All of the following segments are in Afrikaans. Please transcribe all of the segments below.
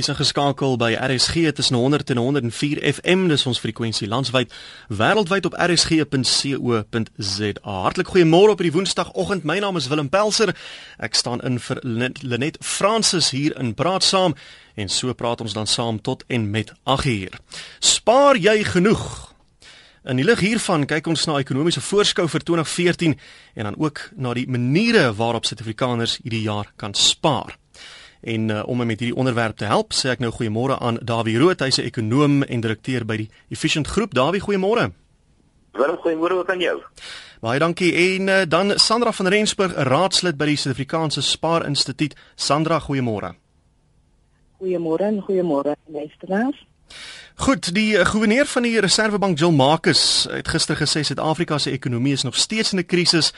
Is ingeskakel by RSG tussen 100 en 104 FM dis ons frekwensie landwyd wêreldwyd op rsg.co.za. Hartlik goeiemôre op hierdie Woensdagoggend. My naam is Willem Pelser. Ek staan in vir Lenet Francis hier in Praat Saam en so praat ons dan saam tot en met 8uur. Spaar jy genoeg? In die lig hiervan kyk ons na ekonomiese voorskou vir 2014 en dan ook na die maniere waarop Suid-Afrikaners hierdie jaar kan spaar. En uh, om my met hierdie onderwerp te help, sê ek nou goeiemôre aan Dawie Rood, hy's 'n ekonom en direkteur by die Efficient Groep. Dawie, goeiemôre. Wel, goeiemôre ook aan jou. Baie dankie. En uh, dan Sandra van Rensburg, raadslid by die Suid-Afrikaanse Spaar Instituut. Sandra, goeiemôre. Goeiemôre en goeiemôre luisteraars. Goed, die uh, goewerneur van die Reservebank, Jill Marcus, het gister gesê Suid-Afrika se ekonomie is nog steeds in 'n krisis.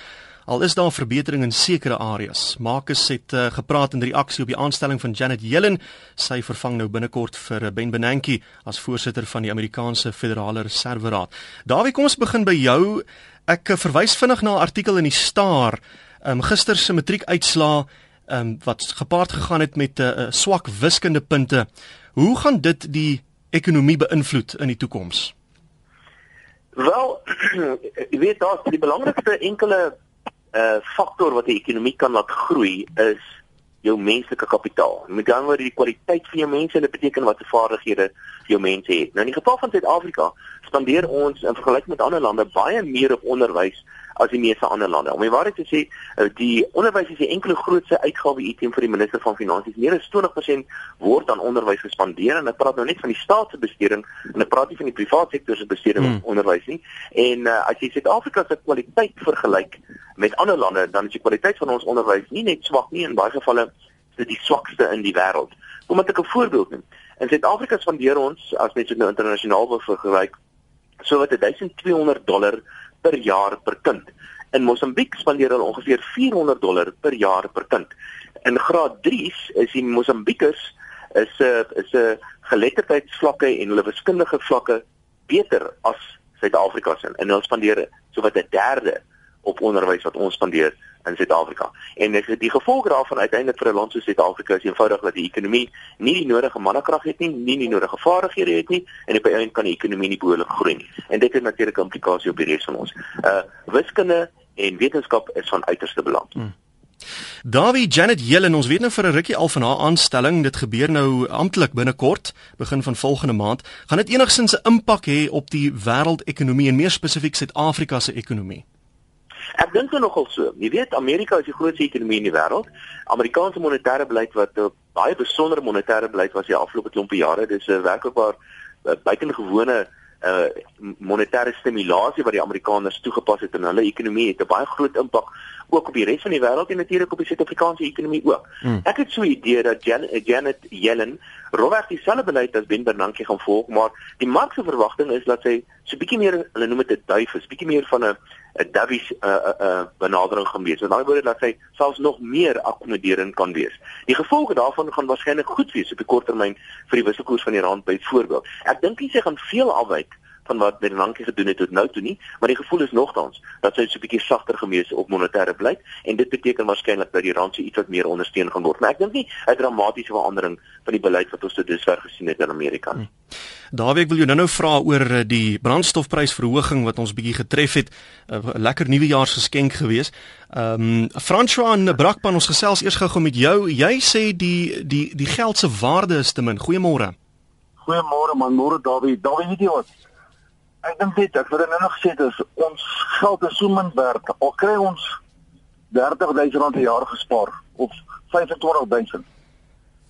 Al is daar verbetering in sekere areas. Marcus het uh, gepraat in reaksie op die aanstelling van Janet Yellen. Sy vervang nou binnekort vir eh, Ben Bernanke as voorsitter van die Amerikaanse Federale Reserve Raad. Dawie, kom ons begin by jou. Ek uh, verwys vinnig na 'n artikel in die Star. Um, gister se matriekuitslaa um, wat gepaard gegaan het met 'n uh, swak wiskundepunte. Hoe gaan dit die ekonomie beïnvloed in die toekoms? Wel, jy weet daar's die belangrikste enkele uh faktor wat die ekonomie kan laat groei is jou menslike kapitaal. Met ander woorde die kwaliteit van jou mense en dit beteken wat se vaardighede jou mense het. Nou in die geval van Suid-Afrika spandeer ons in vergelyking met ander lande baie meer op onderwys as die meeste ander lande. Om die waarheid te sê, eh, die onderwys is die enkele grootste uitgawe item vir die minister van finansies. Meer as 20% word aan onderwys gespandeer en ek praat nou net van die staatse besteding en ek praat nie van die private sektor se besteding hmm. op onderwys nie. En uh, as jy Suid-Afrika se kwaliteit vergelyk met ander lande, dan is die kwaliteit van ons onderwys nie net swak nie, in baie gevalle is dit die swakste in die wêreld. Kom ek 'n voorbeeld neem. In Suid-Afrika spandeer ons as mens dit nou internasionaal wil vergelyk, so wat 1200 dollar per jaar per kind. In Mosambiek spandeer hulle ongeveer 400 dollar per jaar per kind. In graad 3's is die Mosambiekers is 'n uh, is 'n uh, geletterdheidsvlakke en hulle wiskundige vlakke beter as Suid-Afrika se. En hulle spandeer sowat 'n derde op onderwys wat ons spandeer in Suid-Afrika. En dis die gevolg daarvan uiteindelik vir 'n land soos Suid-Afrika is eenvoudig dat die ekonomie nie die nodige mannekrag het nie, nie die nodige vaardighede het nie en op 'n eind kan die ekonomie nie behoorlik groei nie. En dit het natuurlik 'n implikasie op die res van ons. Uh wiskunde en wetenskap is van uiterste belang. Hmm. Davie Janet Yellen, ons weet nou vir 'n rukkie al van haar aanstelling. Dit gebeur nou amptelik binnekort, begin van volgende maand. Gaan dit enigsins 'n impak hê op die wêreldekonomie en meer spesifiek Suid-Afrika se ekonomie? Ek dink dit nogal so. Jy weet Amerika is die grootste ekonomie in die wêreld. Amerikaanse monetêre beleid wat 'n baie besondere monetêre beleid was die afgelope klompe jare. Dis 'n werklik waar uh, buitengewone uh monetêre stimulasie wat die Amerikaners toegepas het in hulle ekonomie het 'n baie groot impak ook op die res van die wêreld en natuurlik op die Suid-Afrikaanse ekonomie ook. Hmm. Ek het so 'n idee dat Jan Janet Yellen rowweg dieselfde beleid as Ben Bernanke gaan volg, maar die mark se verwagting is dat sy so bietjie meer hulle noem dit 'n duif is, bietjie meer van 'n 'n Davies 'n uh, 'n uh, uh, benadering gaan wees. Met ander woorde dat sy selfs nog meer akkommoderend kan wees. Die gevolge daarvan gaan waarskynlik goed wees op die kort termyn vir die wisselkoers van die rand byvoorbeeld. Ek dink nie sy gaan veel afwyk van wat Bernanke gedoen het tot nou toe nie, maar die gevoel is nogtans dat sy so 'n bietjie sagter gemees op monetêre beleid en dit beteken waarskynlik dat die rand se iets wat meer ondersteun gaan word. Maar ek dink nie 'n dramatiese verandering van die beleid wat ons tot dusver gesien het in Amerika nie. Dawie, ek wil jou nou-nou vra oor eh, die brandstofprysverhoging wat ons bietjie getref het. Eh, 'n Lekker nuwejaarsgeskenk gewees. Ehm um, François en Brakpan ons gesels eers gou met jou. Jy sê die die die geld se waarde is te min. Goeiemôre. Goeiemôre man, môre Dawie. Dawie, weet jy wat? Ek dink dit, ek het nou nog gesê dis ons geld is so min werd. Al kry ons 30000 rand per jaar gespaar of 25000.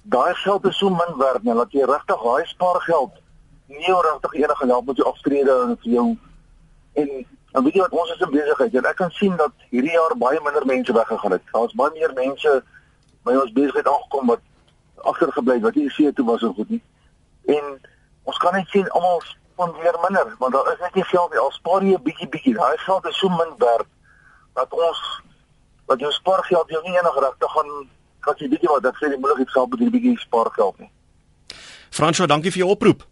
Daai geld is so min werd, net dat jy regtig daai spaargeld nie regtig enige help met jou aftrede en vir jou en en weet jy wat ons is in besigheid en ek kan sien dat hierdie jaar baie minder mense weggegaan het. Daar's baie meer mense by ons besigheid aangekom wat agtergebly het wat nie seë toe was of goed nie. En ons kan net sien almal van weer minder want daar is net nie geld nie. Al spaar jy 'n bietjie bietjie. Daai geld is so min werd dat ons wat jou spaargeld jou nie enig regtig gaan as jy bietjie wat ek sê die moontlikheid geld met hierdie bietjie spaargeld nie. François dankie vir jou oproep.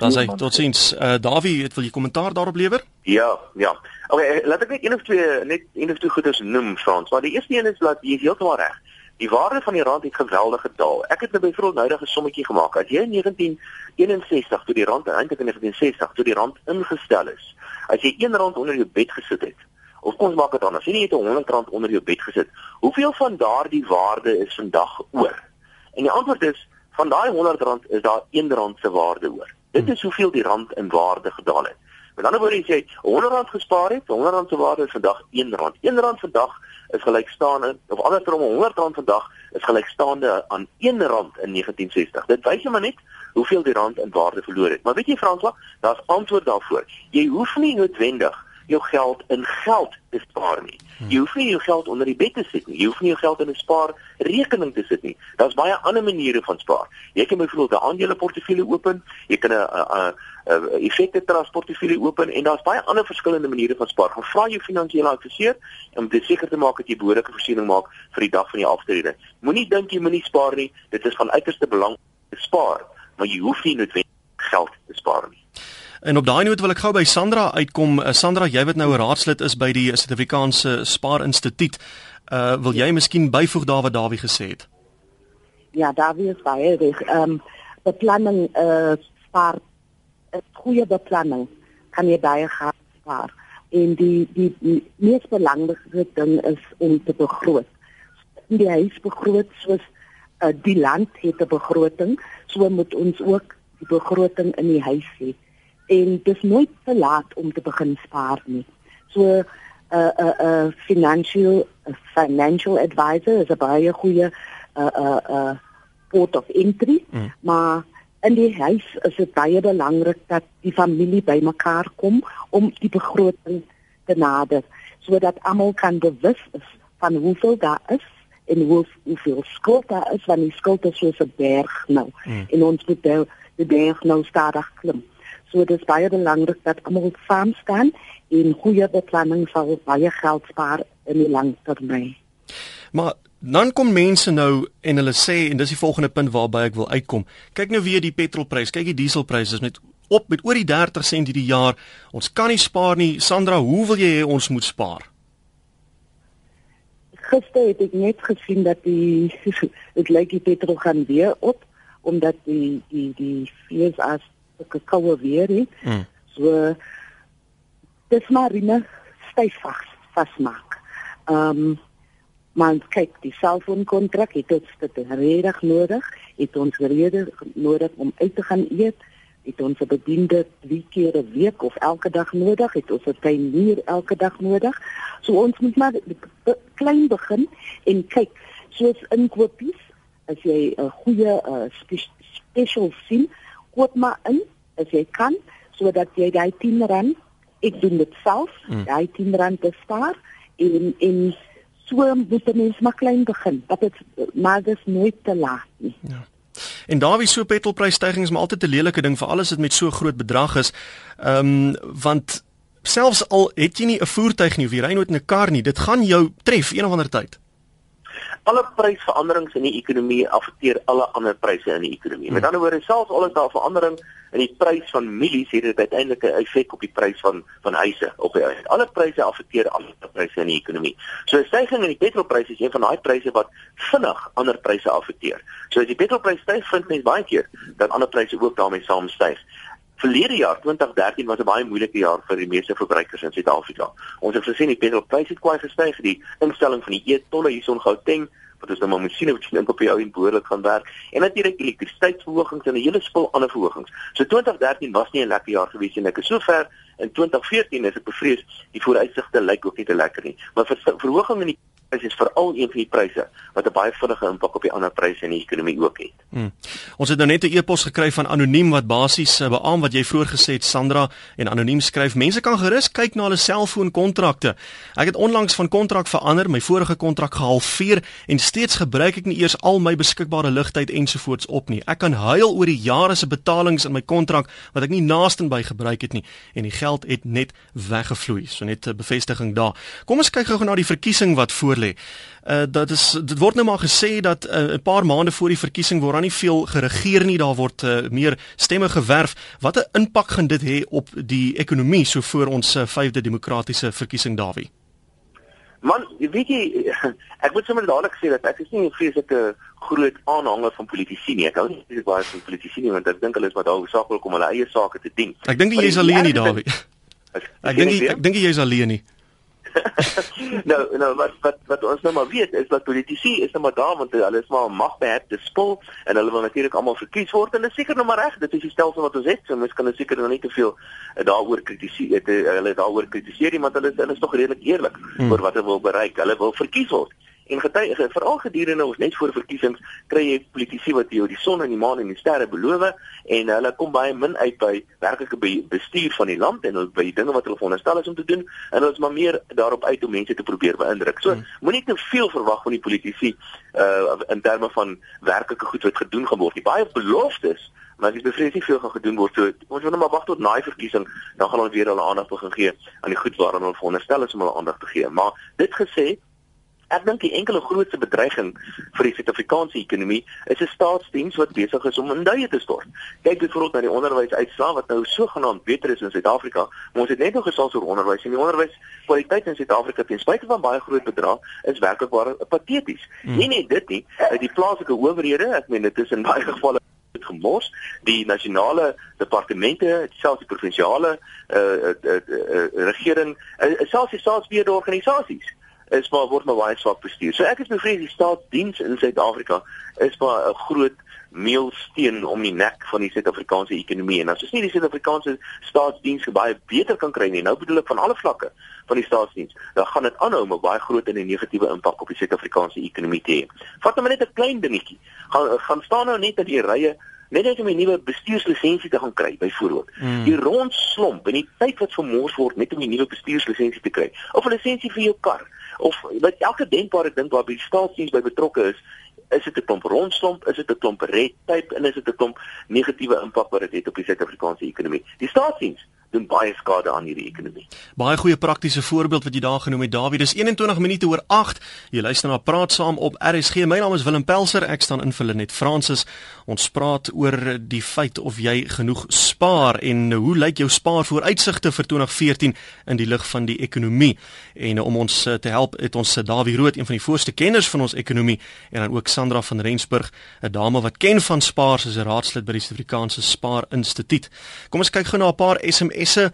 Dan sê tot sins uh, Davie het wil jy kommentaar daarop lewer? Ja ja. Okay, laat ek net een of twee net een of twee goeders noem Frans. Maar die eerste een is dat jy heeltemal reg. Die waarde van die rand het geweldig gedaal. Ek het nou byvoorbeeld nou 'n sommetjie gemaak. As jy in 1961 toe die rand eintlik in 1960 toe die rand ingestel is, as jy R1 onder jou bed gesit het, of ons maak dit anders, jy het R100 onder jou bed gesit, hoeveel van daardie waarde is vandag oor? En die antwoord is van daai R100 is daar R1 se waarde oor. Dit is hoeveel die rand in waarde gedaal het. Met ander woorde, as jy R100 gespaar het, R100 se waarde is vandag R1. R1 vandag is gelykstaande of andersom R100 vandag is gelykstaande aan R1 in 1960. Dit wys maar net hoeveel die rand in waarde verloor het. Maar weet jy Franswa, daar's antwoord daarvoor. Jy hoef nie noodwendig jou geld in geld te spaar nie. Jy hoef nie jou geld onder die bed te sit nie. Jy hoef nie jou geld in 'n spaarrekening te sit nie. Daar's baie ander maniere van spaar. Jy kan byvoorbeeld 'n aandeleportefeulje open, jy kan 'n 'n 'n effekte transportefeulje open en daar's baie ander verskillende maniere van spaar. Gaan vra jou finansiële adviseur om dit seker te maak dat jy behoorlike voorsiening maak vir die dag van die aftrede. Moenie dink jy moenie spaar nie. Dit is van uiterste belang te spaar, maar jy hoef nie noodwendig geld te spaar nie. En op daai noot wil ek gou by Sandra uitkom. Uh, Sandra, jy wat nou 'n raadslid is by die Suid-Afrikaanse Spaar Instituut. Uh wil jy miskien byvoeg daar wat Dawie gesê het? Ja, Dawie is baie reg. Ehm um, beplanning uh spaar 'n goeie beplanning kan jy baie gaan spaar. En die die, die mees belangrike ding is om te begroot. Die huis begroot soos uh, die land het 'n begroting, so moet ons ook die begroting in die huis hê en dis nooit te laat om te begin spaar nie. So 'n uh, 'n uh, 'n uh, financial a financial advisor is 'n baie goeie 'n uh, 'n uh, 'n uh, port of entry, mm. maar in die huis is dit baie belangrik dat die familie bymekaar kom om die begroting te nader sodat almal kan bewus is van hoeveel daar is en hoe hoeveel skuld daar is want die skuld is soos 'n berg nou mm. en ons moet die berg nou stadig klim. So dit is baie belangrik dat almal saam staan en goeie beplanning sal baie geld spaar in die lang termyn. Maar dan kom mense nou en hulle sê en dis die volgende punt waarby ek wil uitkom. Kyk nou weer die petrolprys, kyk die dieselprys is met op met oor die 30 sent hierdie jaar. Ons kan nie spaar nie. Sandra, hoe wil jy hê ons moet spaar? Gister het ek net gesien dat die dit lyk die petrol gaan weer op omdat die die die FSA sulke koue weer het. Mm. So dis maar net styf vas vasmaak. Ehm um, maar kyk, die selfoonkontrak het ons dit redig nodig, het ons redig nodig om uit te gaan eet, het ons 'n bediende drie keer 'n week of elke dag nodig, het ons 'n tuinier elke dag nodig. So ons moet maar klein begin en kyk, soos inkopies, as jy 'n goeie uh, special sien, koop maar in as jy kan sodat jy daai 10 rand ek doen dit self mm. daai 10 rand bespaar en en so moet mens maar klein begin dat dit maar dis nooit te laat nie ja En daar wie so petrolprysstygings is maar altyd 'n lelike ding vir alles wat met so groot bedrag is. Ehm um, want selfs al het jy nie 'n voertuig nie of jy ry nooit in 'n kar nie, dit gaan jou tref een of ander tyd alle prysveranderings in die ekonomie affekteer alle ander pryse in die ekonomie. Met hmm. ander woorde, selfs al is daar verandering in die prys van mielies, het dit uiteindelik 'n effek op die prys van van huise op die einde. Alle pryse affekteer alle pryse in die ekonomie. So 'n stygings in die petrolpryse is een van daai pryse wat vinnig ander pryse affekteer. So as die petrolprys styg, vind mense baie keer dat ander pryse ook daarmee saam styg. Verlede jaar 2013 was 'n baie moeilike jaar vir die meeste verbruikers in Suid-Afrika. Ons het gesien die petrolprys het kwai gestyg, die instelling van die e-tolle hierson Gauteng wat ons nou maar moet sien of dit dink op jou en behoorlik gaan werk en natuurlik elektrisiteitsverhogings en 'n hele spul ander verhogings. So 2013 was nie 'n lekker jaar gewees nie. Ek is sover in 2014 is ek bevrees die vooruitsigte lyk ook nie te lekker nie. Maar vir verhoging in die is is veral een van die pryse wat 'n baie vinnige impak op die ander pryse in die ekonomie ook het. Hmm. Ons het nou net 'n e-pos gekry van anoniem wat basies uh, beamoen wat jy vroeër gesê het Sandra en anoniem skryf mense kan gerus kyk na hulle selfoonkontrakte. Ek het onlangs van kontrak verander, my vorige kontrak gehalveer en steeds gebruik ek nie eers al my beskikbare ligtyd ensovoorts op nie. Ek kan huil oor die jare se betalings in my kontrak wat ek nie naasten by gebruik het nie en die geld het net weggevloei. So net 'n bevestiging daar. Kom ons kyk gou na die verkiesing wat voor lê. Uh dat is dit word nou maar gesê dat uh, 'n uh, paar maande voor die verkiesing word daar nie veel geregeer nie, daar word uh, meer stemme gewerf. Watter impak gaan dit hê op die ekonomie so voor ons uh, vyfde demokratiese verkiesing Dawie? Man, weet jy, ek moet sommer dadelik sê dat ek is nie 'n vreeslike groot aanhanger van politici nie. Ek hou nie baie baie van politici nie want ek dink hulle is maar daar hoofsaaklik om hulle eie sake te dien. Ek dink jy is alleen nie, Dawie. Ek dink ek dink jy is alleen nie. nou nou wat wat wat ons nou maar weet is dat politici is nou maar daar want hulle is maar magbehepte spul en hulle wil natuurlik almal verkies word en dit is seker nou maar reg dit is die stelsel wat ons het so mens kan nou seker nog nie te veel uh, daaroor kritiseer uh, hulle daaroor kritiseer nie want hulle hulle is tog redelik eerlik hmm. oor wat hulle wil bereik. Hulle wil verkies word En getuie veral gedurende ons net voor verkiesings kry jy politici wat jou die son en die maan en die sterre beloof en hulle kom baie min uit by werklike bestuur van die land en by die dinge wat hulle veronderstel is om te doen en hulle is maar meer daarop uit om mense te probeer beïndruk. So hmm. moenie te veel verwag van die politici uh in terme van werklike goed wat gedoen gaan word. Die baie beloftes maar dis bevrees nie veel gaan gedoen word so ons moet net maar wag tot na die verkiesing dan gaan ons weer hulle aandag begin gee aan die goed waaraan hulle veronderstel is om hulle aandag te gee maar dit gesê Ek dink die enkele grootste bedreiging vir die Suid-Afrikaanse ekonomie is 'n staatsdiens wat besig is om in duie te stort. Kyk byvoorbeeld na die onderwysuitslae wat nou sogenaamd beter is in Suid-Afrika, maar ons het net nog gesels oor onderwys en die onderwyskwaliteit in Suid-Afrika ten spyte van baie groot bedrae is werklik waar pateties. Hmm. Nie net dit nie, die plaaslike owerhede, ek meen dit is in baie gevalle het gemors die nasionale departemente selfs die provinsiale uh, uh, uh, uh, regering uh, selfs die staatsbeheerde organisasies is maar word maar baie swak bestuur. So ek is bevrees die staatsdiens in Suid-Afrika is maar 'n groot meelsteen om die nek van die Suid-Afrikaanse ekonomie en as ons nie die Suid-Afrikaanse staatsdiens baie beter kan kry nie, nou bedoel ek van alle vlakke van die staatsdiens, dan gaan dit aanhou om 'n baie groot en 'n negatiewe impak op die Suid-Afrikaanse ekonomie te hê. Vat nou net 'n klein dingetjie. Gaan gaan staan nou net in die rye net as jy 'n nuwe bestuurslisensie te gaan kry byvoorbeeld. Mm. Die rondslomp en die tyd wat vermors word net om 'n nuwe bestuurslisensie te kry of 'n lisensie vir jou kar of wat elke denkbare ding waar by staatsdiens by betrokke is, is dit 'n klomp rondslomp, is dit 'n klomp red tape en is dit 'n klomp negatiewe impak wat dit het op die Suid-Afrikaanse ekonomie. Die staatsdiens doen baie skade aan hierdie ekonomie. Baie goeie praktiese voorbeeld wat jy daar genoem het Dawie. Dis 21 minute oor 8. Jy luister na Praat Saam op RSG. My naam is Willem Pelser. Ek staan in vir Lenet Fransis. Ons praat oor die feit of jy genoeg spaar en hoe lyk jou spaarvooruitsigte vir 2014 in die lig van die ekonomie. En om ons eh, te help het ons eh, Dawie Rood, een van die voorste kenners van ons ekonomie en dan ook Sandra van Rensburg, 'n dame wat ken van spaar, sy is 'n raadslid by die Suid-Afrikaanse Spaar Instituut. Kom ons kyk gou na 'n paar SMS esse.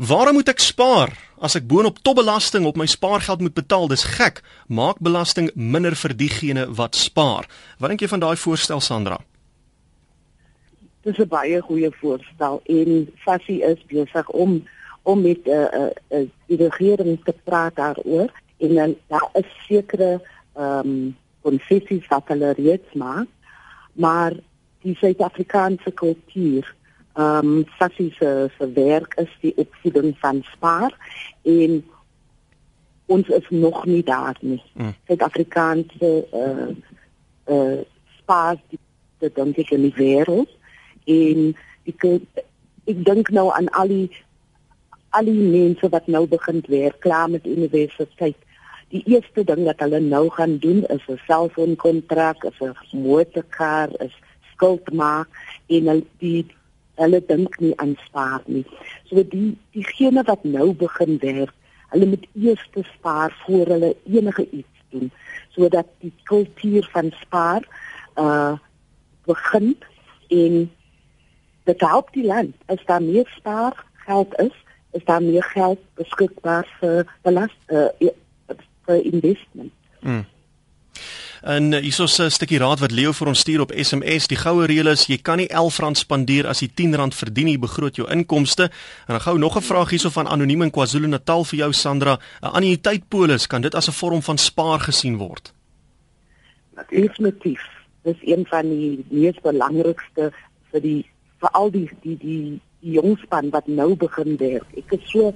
Waarom moet ek spaar as ek boonop topbelasting op my spaargeld moet betaal? Dis gek. Maak belasting minder vir diegene wat spaar. Wat dink jy van daai voorstel Sandra? Dis 'n baie goeie voorstel en Fassie is besig om om met 'n uh, uh, uh, die regering te praat daaroor en dan daar is sekere ehm um, konsessies wat hulle reeds maak, maar die Suid-Afrikaanse kultuur ehm um, Sassie se se werk is die opvoeding van spaar en ons is nog nie daar nie. Mm. Suid-Afrikaanse eh uh, uh, spaar dit dan ek in die wêreld en ek ek dink nou aan al die al die mense wat nou begin werk klaar met universiteit. Die eerste ding wat hulle nou gaan doen is 'n selfoonkontrak, 'n motorkar, is skuld maak en die hulle dink nie aan spaar nie. So die diegene wat nou begin werk, hulle moet eers spaar voor hulle enige iets doen sodat die kultuur van spaar uh begin in dit help die land as daar meer spaar geld is, is daar meer geld beskikbaar vir belast uh vir investment. Mm. En uh, hierso's 'n stukkie raad wat Leo vir ons stuur op SMS. Die goue reël is jy kan nie R11 spandeer as jy R10 verdien nie, begroot jou inkomste. En dan gou nog 'n vraag hierso van anoniem in KwaZulu-Natal vir jou Sandra. 'n Annuïteitpolis, kan dit as 'n vorm van spaar gesien word? Definitief. Dis een van die mees belangrikste vir die vir al die die die, die jongspan wat nou begin werk. Ek is so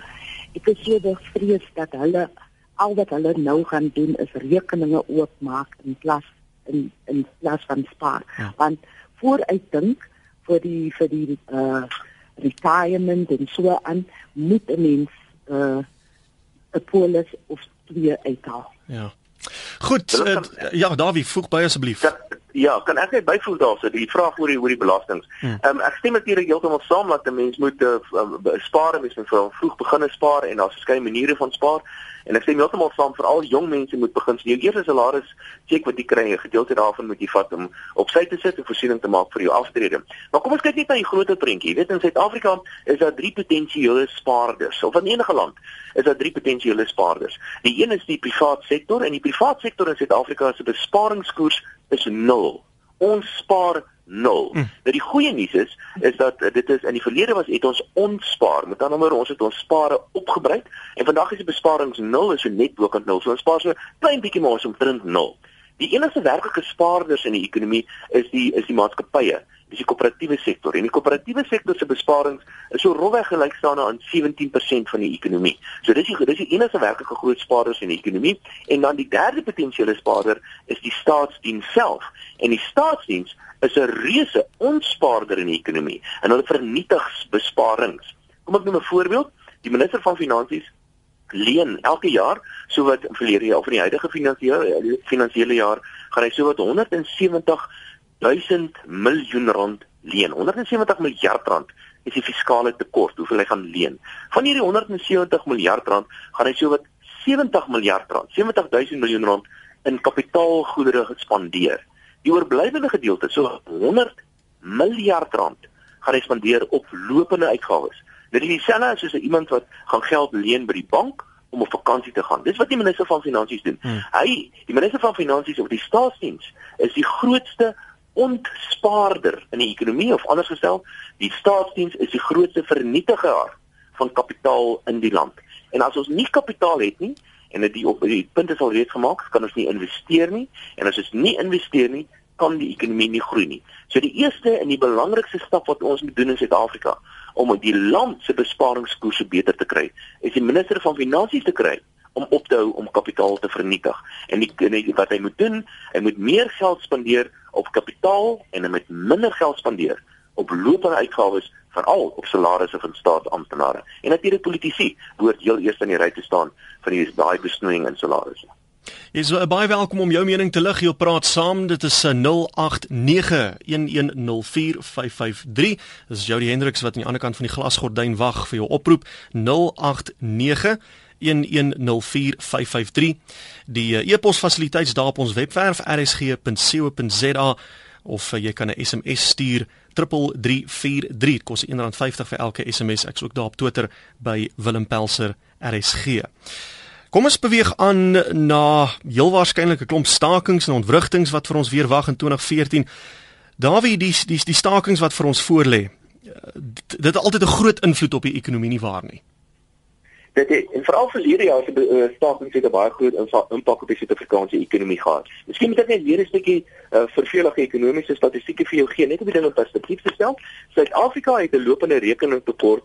ek is so bevrees dat hulle al wat hulle nou gaan doen is rekeninge oopmaak in plaas in in plaas van spaar. Ja. Want vooruit dink vir die vir die uh retirement en so aan moet 'n mens uh 'n polis of twee uithaal. Ja. Goed, uh, ja, Dawie, voeg by asseblief. Kan, ja, kan ek net byvoeg daarso die vraag oor die oor die belastings. Hmm. Ehm um, ek stem natuurlik heeltemal saam dat 'n mens moet uh, spaar, mens moet vroeg begin spaar en daar's verskeie maniere van spaar. En ek sê heeltemal saam vir al jong mense moet begin jou eerste salaris check wat jy kry, 'n gedeelte daarvan moet jy vat om op sy te sit en voorsiening te maak vir jou aftrede. Maar kom ons kyk net na die groter prentjie. Jy weet in Suid-Afrika is daar drie potensiële spaarders. Of in enige land is daar drie potensiële spaarders. Die een is die privaat sektor en die privaat sektor in Suid-Afrika se besparingskoers is 0. Ons spaar 0. Mm. Nou die goeie nuus is is dat dit is in die verlede was het ons onspaar. Met ander woorde ons het ons spare opgebruik en vandag is die besparings 0 is so net bokant 0. So ons spaar so klein bietjie maar ons omtrent 0. Die enigste werklike spaarders in die ekonomie is die is die maatskappye dis die koöperatiewe sektor en die koöperatiewe sektor se besparings is so rowweg gelykstaande aan 17% van die ekonomie. So dis die dis die enigste werklike groot spaarders in die ekonomie en dan die derde potensiële spaarder is die staatsdiens self. En die staatsdiens is 'n reuse onspaarder in die ekonomie en hulle vernietig besparings. Kom ek noem 'n voorbeeld. Die minister van finansies leen elke jaar sowat verlede jaar of in die huidige finansiële finansiële jaar gaan hy sowat 170 1000 miljoen rand leen. 170 miljard rand is die fiskale tekort hoeveel hy gaan leen. Van hierdie 170 miljard rand gaan hy so wat 70 miljard rand, 70000 miljoen rand in kapitaalgoedere gespandeer. Die oorblywende gedeelte, so 100 miljard rand, gaan hy spandeer op lopende uitgawes. Dit is dieselfde as soos iemand wat gaan geld leen by die bank om op vakansie te gaan. Dis wat die minister van finansies doen. Hmm. Hy, die minister van finansies of die staatsdiens, is die grootste ontspaarder in die ekonomie of anders gestel, die staatsdiens is die grootste vernietiger van kapitaal in die land. En as ons nie kapitaal het nie en dit die op die punt is al reeds gemaak, kan ons nie investeer nie en as ons nie investeer nie, kan die ekonomie nie groei nie. So die eerste en die belangrikste stap wat ons moet doen in Suid-Afrika om die land se besparingskoerse beter te kry, is die minister van finansies te kry om op te hou om kapitaal te vernietig. En die, en die, wat hy moet doen, hy moet meer geld spandeer op kapitaal en hy moet minder geld spandeer op lopende uitgawes veral op salarisse van staatsamptenare. En natuurlik politici behoort heel eers in die ry te staan vir die daai besnoeiing in salarisse. Is uh, baie welkom om jou mening te lig. Jy praat saam. Dit is 0891104553. Dis Jody Hendriks wat aan die ander kant van die glasgordyn wag vir jou oproep. 089 0891104553. Die uh, e-pos fasiliteite daar op ons webwerf rsg.co.za of uh, jy kan 'n SMS stuur 3343 kos R1.50 vir elke SMS. Ek's ook daar op Twitter by Willem Pelser RSG. Kom ons beweeg aan na heel waarskynlik 'n klomp stakings en ontwrigtinge wat vir ons weer wag in 2014. Dawie, die die die stakings wat vir ons voorlê. Dit het altyd 'n groot invloed op die ekonomie nie waar nie dit het en veral verlede jaar se uh, staking het 'n baie groot impak op die Suid-Afrikaanse ekonomie gehad. Miskien moet ek net weer 'n stukkie uh, vervelige ekonomiese statistieke vir jou gee net om dit in perspektief te stel. Suid-Afrika het 'n lopende rekeningtekort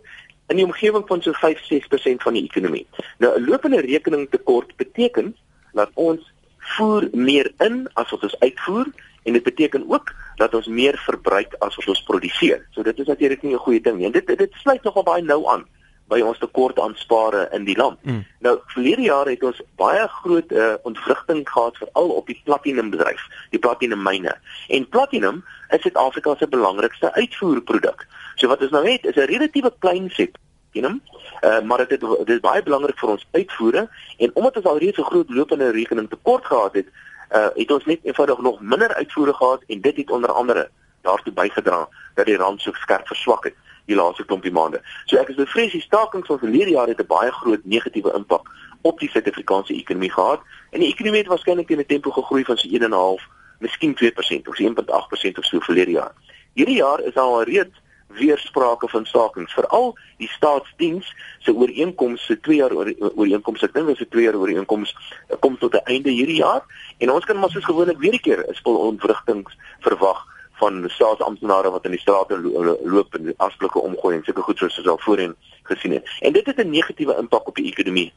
in die omgewing van so 5-6% van die ekonomie. Nou 'n lopende rekeningtekort beteken dat ons voer meer in as wat ons uitvoer en dit beteken ook dat ons meer verbruik as wat ons produseer. So dit is natuurlik nie 'n goeie ding nie. En dit dit sluit nogal baie nou aan by ons tekort aan spare in die land. Mm. Nou verlede jaar het ons baie groot uh, ontwrigting gehad veral op die platinumbedryf, die platinummyne. En platinum is Suid-Afrika se belangrikste uitvoerproduk. So wat ons nou het is 'n relatiewe klein set platinum, uh, maar dit dit is baie belangrik vir ons uitvoere en omdat ons alreeds 'n groot lopende rekening tekort gehad het, uh, het ons net eenvoudig nog minder uitvoere gehad en dit het onder andere daartoe bygedra dat die rand so skerp verswak het die laaste klompie maande. So ek is bevrees die stakings van verlede jaar het 'n baie groot negatiewe impak op die Suid-Afrikaanse ekonomie gehad en die ekonomie het waarskynlik teen 'n tempo gegroei van so 1.5, miskien 2% of 1.8% of so verlede jaar. Hierdie jaar is al reeds weer sprake van stakings, veral die staatsdiens se ooreenkomste, se 2 jaar ooreenkomste, ek dink dit is 'n 2 jaar ooreenkoms kom tot 'n einde hierdie jaar en ons kan maar soos gewoonlik weer 'n keer 'n spul ontwrigtings verwag van staatsamptenare wat in die strate loop en afsplike omgooi en sulke goed soos ons al voorheen gesien het. En dit het 'n negatiewe impak op die ekonomie.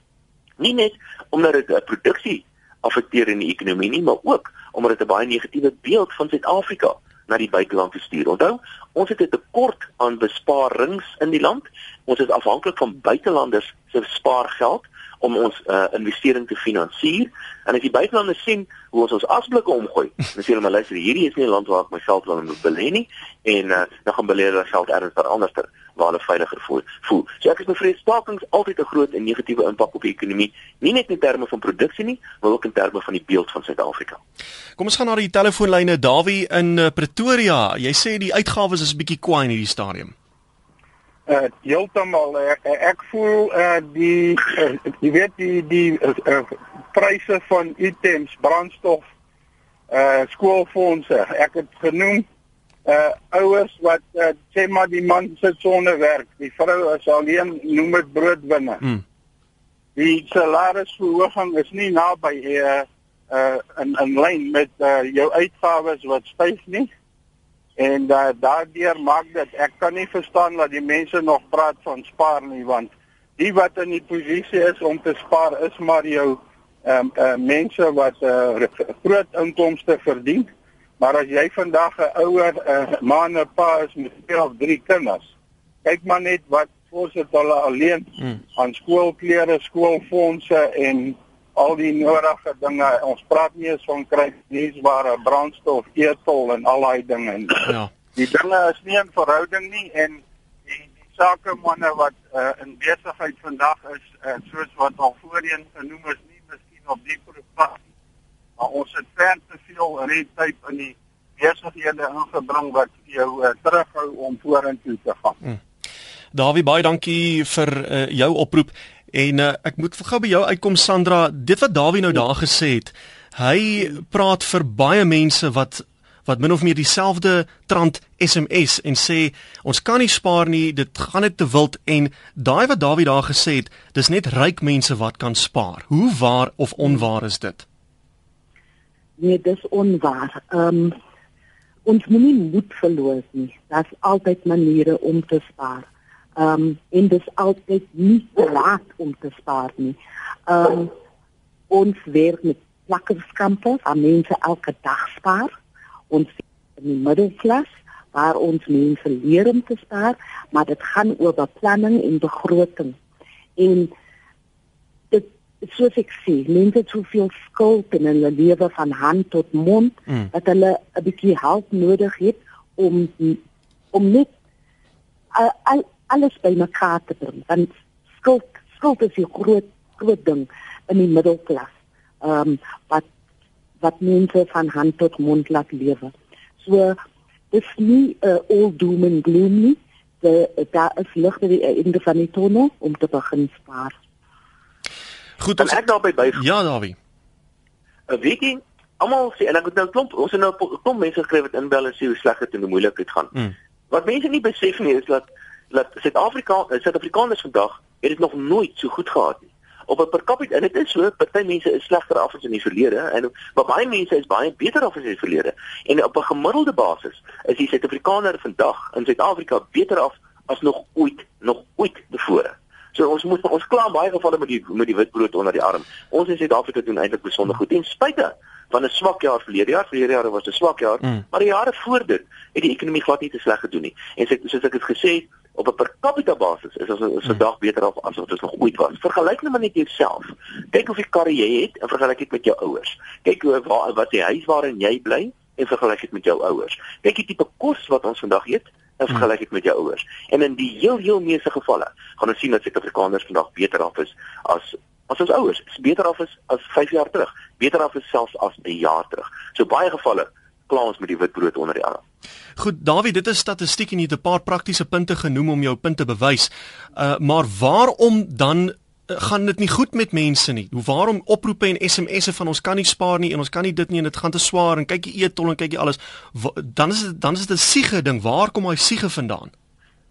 Nie net omdat dit 'n produksie affekteer in die ekonomie nie, maar ook omdat dit 'n baie negatiewe beeld van Suid-Afrika na die buiteland stuur. Onthou, ons het 'n tekort aan besparings in die land. Ons is afhanklik van buitelanders se spaargeld om ons uh, investering te finansier. En as die buitelanders sien hoe ons ons asblikke omgooi, dan sê hulle maar luister, hierdie is nie 'n land waar ek my geld wil belê nie en uh, dan gaan belê hulle geld ergens anders ter waar hulle veiliger voel. voel. So ek is bevrees stakings altyd 'n groot en negatiewe impak op die ekonomie, nie net in terme van produksie nie, maar ook in terme van die beeld van Suid-Afrika. Kom ons gaan na die telefoonlyne Dawie in uh, Pretoria. Jy sê die uitgawes is 'n bietjie kwaai in hierdie stadium. Uh heeltemal uh, ek voel uh die uh, jy weet die die uh, uh, pryse van items, brandstof, uh skoolfondse. Ek het genoem uh ouers wat uh, sê maar die man sit sonder werk, die vrou is alleen noem dit broodwinner. Mm. Die salarisverhoging is nie naby uh uh in in lyn met uh, jou uitgawes wat styg nie. En uh, daardeur maak dit ek kan nie verstaan dat die mense nog praat van spaar nie want die wat in die posisie is om te spaar is maar jou ehm um, uh, mense wat uh, groot inkomste verdien. Maar as jy vandag 'n ouer uh, man en pa is met twee of drie kinders, kyk maar net wat kos dit hulle alleen hmm. aan skoolklere, skoolfondse en al die nodige dinge. Ons praat nie eens van kry nuusware, brandstof, eetol en al daai dinge nie. Ja. Die dinge is nie in verhouding nie en die, die sakemanne wat uh, in besigheid vandag is, uh, soos wat al voorheen genoem is, nie miskien op die pad maar ons het ver te veel red tape in die besighede ingebring wat jou uh, terughou om vorentoe te gaan. Hmm. Dawie baie dankie vir uh, jou oproep en uh, ek moet gou by jou uitkom Sandra, dit wat Dawie nou daar gesê het, hy praat vir baie mense wat wat min of meer dieselfde trant SMS en sê ons kan nie spaar nie, dit gaan net te wild en daai wat Dawie daar gesê het, dis net ryk mense wat kan spaar. Hoe waar of onwaar is dit? nee, dis onwaar. Ehm um, ons moenie moed verloor nie. Daar's altyd maniere om te spaar. Ehm um, en dis altyd nie te laat om te spaar nie. Ehm um, ons werk met plakkerskampe, waar mense elke dag spaar. Ons in die middelklas waar ons mense leer om te spaar, maar dit gaan oor beplanning en begroting. En soos ek sê, mense het soveel skuld in hulle lewe van hand tot mond mm. dat hulle 'n bietjie hulp nodig het om om net al, alles by mekaar te bring. Want skuld skuld is 'n groot groot ding in die middelklas. Ehm um, wat wat mense van hand tot mond laat lewe. So dis nie 'n uh, all doom and gloom nie. Daar is lig by die einde van die tunnel om te begin spaar. Goed, ons ek daarby by. Ja, Dawie. 'n Weekie, almal sê en ek het nou klomp, ons het nou klomp mense geskryf wat inbel en sê hoe sleg dit en hoe moeilik dit gaan. Mm. Wat mense nie besef nie is dat dat Suid-Afrika, Suid-Afrikaners vandag het dit nog nooit so goed gehad nie. Op 'n per capita en dit is so, party mense is slegter af as in die verlede en maar baie mense is baie beter af as in die verlede. En op 'n gemiddelde basis is die Suid-Afrikaner vandag in Suid-Afrika beter af as nog ooit, nog ooit tevore. So ons moet ons kla baie gevalle met die met die witbrood onder die arm. Ons in Suid-Afrika doen eintlik besonder goed ten spyte van 'n swak jaar verlede jaar. Verlede jaar was 'n swak jaar, mm. maar die jare voor dit het die ekonomie glad nie te sleg gedoen nie. En soos ek het gesê, op 'n per capita basis is ons vandag mm. beter af as wat ons nog ooit was. Vergelyk nou maar net jouself. Kyk of jy karre jy het en vergelyk dit met jou ouers. Kyk hoe waar wat die huis waarin jy bly en vergelyk dit met jou ouers. Kyk die tipe kos wat ons vandag eet en vergelyk dit met jou ouers. En in die heel heel meeste gevalle gaan ons sien dat Suid-Afrikaners vandag beter af is as as ons ouers. Is beter af is as 5 jaar terug. Beter af is selfs as 'n jaar terug. So baie gevalle kla ons met die wit brood onder die arm. Goed, Dawie, dit is statistiek en jy het 'n paar praktiese punte genoem om jou punt te bewys. Uh maar waarom dan Eh, gaan dit nie goed met mense nie. Hoe waarom oproepe en SMS'e van ons kan nie spaar nie en ons kan nie dit nie en dit gaan te swaar en kyk jy eetol en kyk jy alles. Dan is dit dan is dit 'n siege ding. Waar kom hy siege vandaan?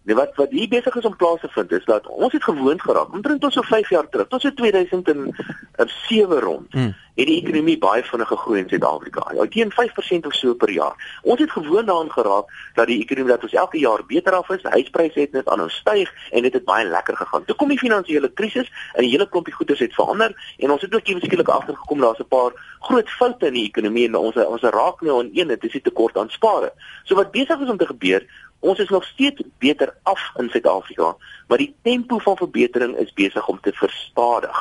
Nee, wat wat hier besig is om plaas te vind is dat ons het gewoond geraak. Omtrent tot so 5 jaar terug, tot so 2007 rond, hmm. het die ekonomie baie vinnig gegroei in Suid-Afrika. Ja, teen 5% of so per jaar. Ons het gewoond daaraan geraak dat die ekonomie dat ons elke jaar beter af is. Huispryse het net aanhou styg en dit het baie lekker gegaan. Toe kom die finansiële krisis en 'n hele klompie goederes het verander en ons het ook ewe skielik agtergekom daar's 'n paar groot foute in die ekonomie en ons ons raak nou aan een, dit is die tekort aan spare. So wat besig is om te gebeur Ons is nog steeds beter af in Suid-Afrika, maar die tempo van verbetering is besig om te verstadig.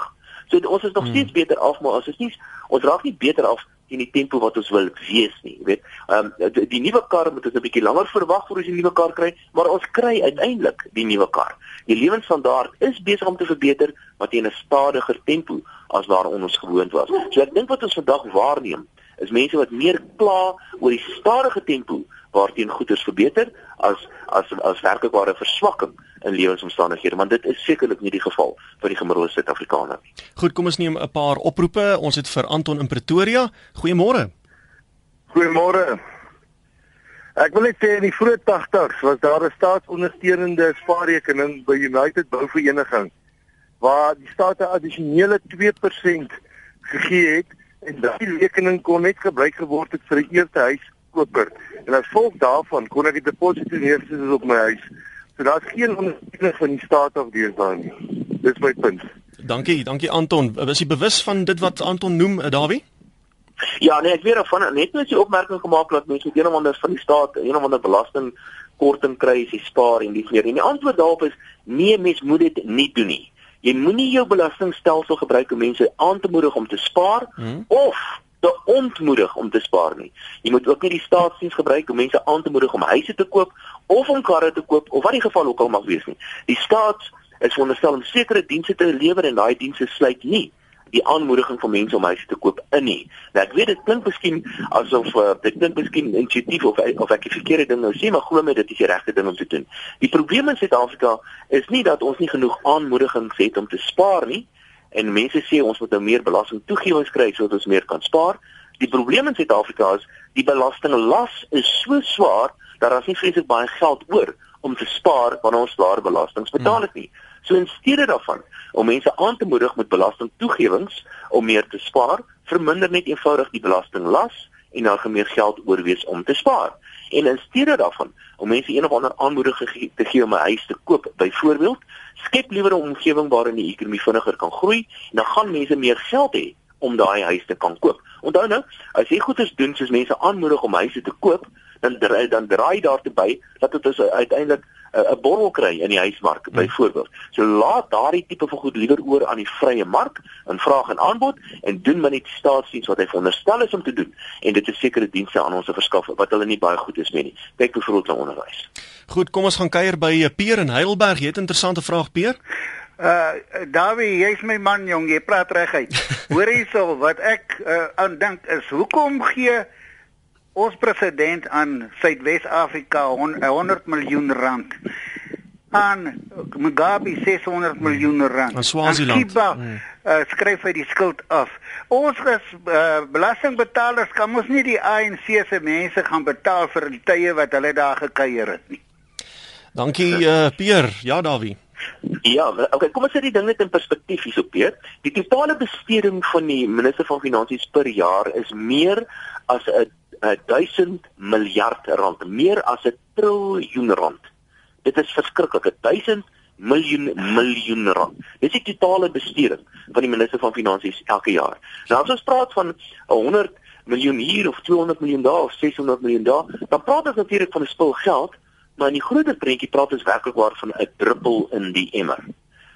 So ons is nog Hmm. steeds beter af, maar ons is nie ons raak nie beter af in die tempo wat ons wil wees nie, jy weet. Ehm um, die, die nuwe kar moet ons 'n bietjie langer verwag voor ons die nuwe kar kry, maar ons kry uiteindelik die nuwe kar. Die lewensstandaard is besig om te verbeter, maar teen 'n stadiger tempo as waaraan ons gewoond was. So ek dink wat ons vandag waarneem is mense wat meer kla oor die stadige tempo waarteen goederes verbeter as as as werklikware verswakking in lewensomstandighede, want dit is sekerlik nie die geval vir die gemiddelde Suid-Afrikaner nie. Goed, kom ons neem 'n paar oproepe. Ons het vir Anton in Pretoria. Goeiemôre. Goeiemôre. Ek wil net sê in die vroeë 80's was daar 'n staatsondersteunende spaarrekening by United Bouvereniging waar die staat 'n addisionele 2% gegee het en daardie rekening kon net gebruik geword het vir 'n eerste huiskoper. En as gevolg daarvan kon ek die deposito neersit op my huis. So daar's geen ondersteuning van die staat af deesdae nie. Dis my punt. Dankie, dankie Anton. Was jy bewus van dit wat Anton noem, uh, Dawie? Ja, nee, ek weet daarvan net net die opmerking gemaak dat mense met een of ander van die staat een of ander belasting korting kry as jy spaar en dis meer. En die antwoord daarop is nee, mens moet dit nie doen nie. Jy moenie jou belastingstelsel gebruik om mense aan te moedig om te spaar Hmm. of te ontmoedig om te spaar nie. Jy moet ook nie die staatsdiens gebruik om mense aan te moedig om huise te koop of om karre te koop of wat die geval ook al mag wees nie. Die staat is veronderstel om sekere dienste te lewer en daai dienste sluit nie die aanmoediging van mense om huise te koop in nie. Nou ek weet dit klink miskien asof uh, dit klink miskien intuïtief of of ek die verkeerde ding nou sê, maar glo my dit is die regte ding om te doen. Die probleem in Suid-Afrika is nie dat ons nie genoeg aanmoedigings het om te spaar nie en mense sê ons moet nou meer belastingtoegewings kry sodat ons meer kan spaar. Die probleem in Suid-Afrika is die belastinglas is so swaar dat daar nie vreeslik baie geld oor om te spaar wanneer ons laer belastings betaal het nie. So in steede daarvan om mense aan te moedig met belastingtoegewings om meer te spaar, verminder net eenvoudig die belastinglas en daar gaan meer geld oorwees om te spaar. En in steede daarvan om mense een of ander aanmoediging te gee om 'n huis te koop, byvoorbeeld, skep liewer 'n omgewing waarin die ekonomie vinniger kan groei en dan gaan mense meer geld hê om daai huis te kan koop. Onthou nou, as jy goeders doen soos mense aanmoedig om huise te koop, dan draai dan draai daartoe by dat dit is uiteindelik 'n 'n borrel kry in die huismark byvoorbeeld. So laat daardie tipe van goed liewer oor aan die vrye mark in vraag en aanbod en doen maar net die staatsdiens wat hy veronderstel is om te doen en dit is sekere dienste aan ons te verskaf wat hulle nie baie goed is mee nie. Kyk byvoorbeeld na onderwys. Goed, kom ons gaan kuier by eh, Peer in Heidelberg. Jy het 'n interessante vraag, Peer. Uh Dawie, jy's my man jong, jy praat reguit. Hoor hierso, wat ek uh, aan dink is hoekom gee ons president aan Suidwes-Afrika hon- 100 miljoen rand aan Mugabe 600 miljoen rand. Aan Swaziland. Kiba Hmm. uh, skryf hy die skuld af. Ons is uh, belastingbetalers kan mos nie die ANC se mense gaan betaal vir die tye wat hulle daar gekuier het nie. Dankie uh, Peer. Ja, Dawie. Ja, okay, kom ons sit die ding net in perspektief hierso, Piet. Die totale besteding van die minister van finansies per jaar is meer as 'n 1000 miljard rand, meer as 'n triljoen rand. Dit is verskriklik, 1000 miljoen miljoen rand. Dis die totale besteding van die minister van finansies elke jaar. Nou as ons praat van 100 miljoen hier of 200 miljoen daar of 600 miljoen daar, dan praat ons natuurlik van 'n spul geld, maar in die groter prentjie praat ons werklik waar van 'n druppel in die emmer.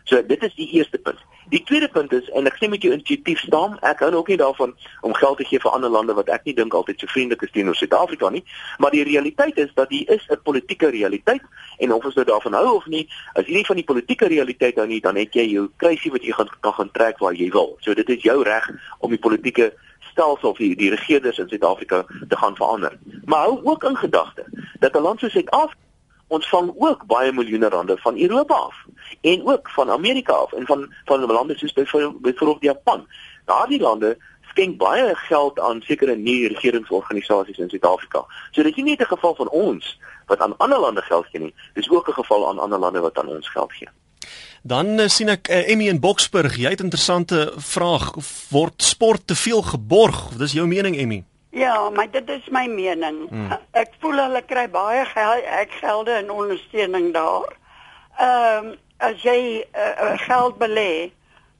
So dit is die eerste punt. Die tweede punt is en ek sê met jou intuïtief staan, ek hou ook nie daarvan om geld te gee vir ander lande wat ek nie dink altyd so vriendelik is teenoor Suid-Afrika nie, maar die realiteit is dat hier is 'n politieke realiteit en of ons nou daarvan hou of nie, as jy nie van die politieke realiteit hou nie, dan het jy jou kruisie wat jy gaan kan gaan trek waar jy wil. So dit is jou reg om die politieke stelsel of die, die regerders in Suid-Afrika te gaan verander. Maar hou ook in gedagte dat 'n land soos Suid-Afrika ontvang ook baie miljoene rande van Europa af en ook van Amerika af en van van lande soos byvoorbeeld Japan. Daardie lande skenk baie geld aan sekere nie regeringsorganisasies in Suid-Afrika. So dit is nie net 'n geval van ons wat aan ander lande geld gee nie, dis ook 'n geval aan ander lande wat aan ons geld gee. Dan uh, sien ek uh, Emmy in Boksburg. Jy het 'n interessante vraag. Word sport te veel geborg? Dis jou mening, Emmy? Ja, maar dit is my mening. Hmm. Ek voel hulle kry baie geld, ek gelde en ondersteuning daar. Ehm um, as jy uh, geld belê,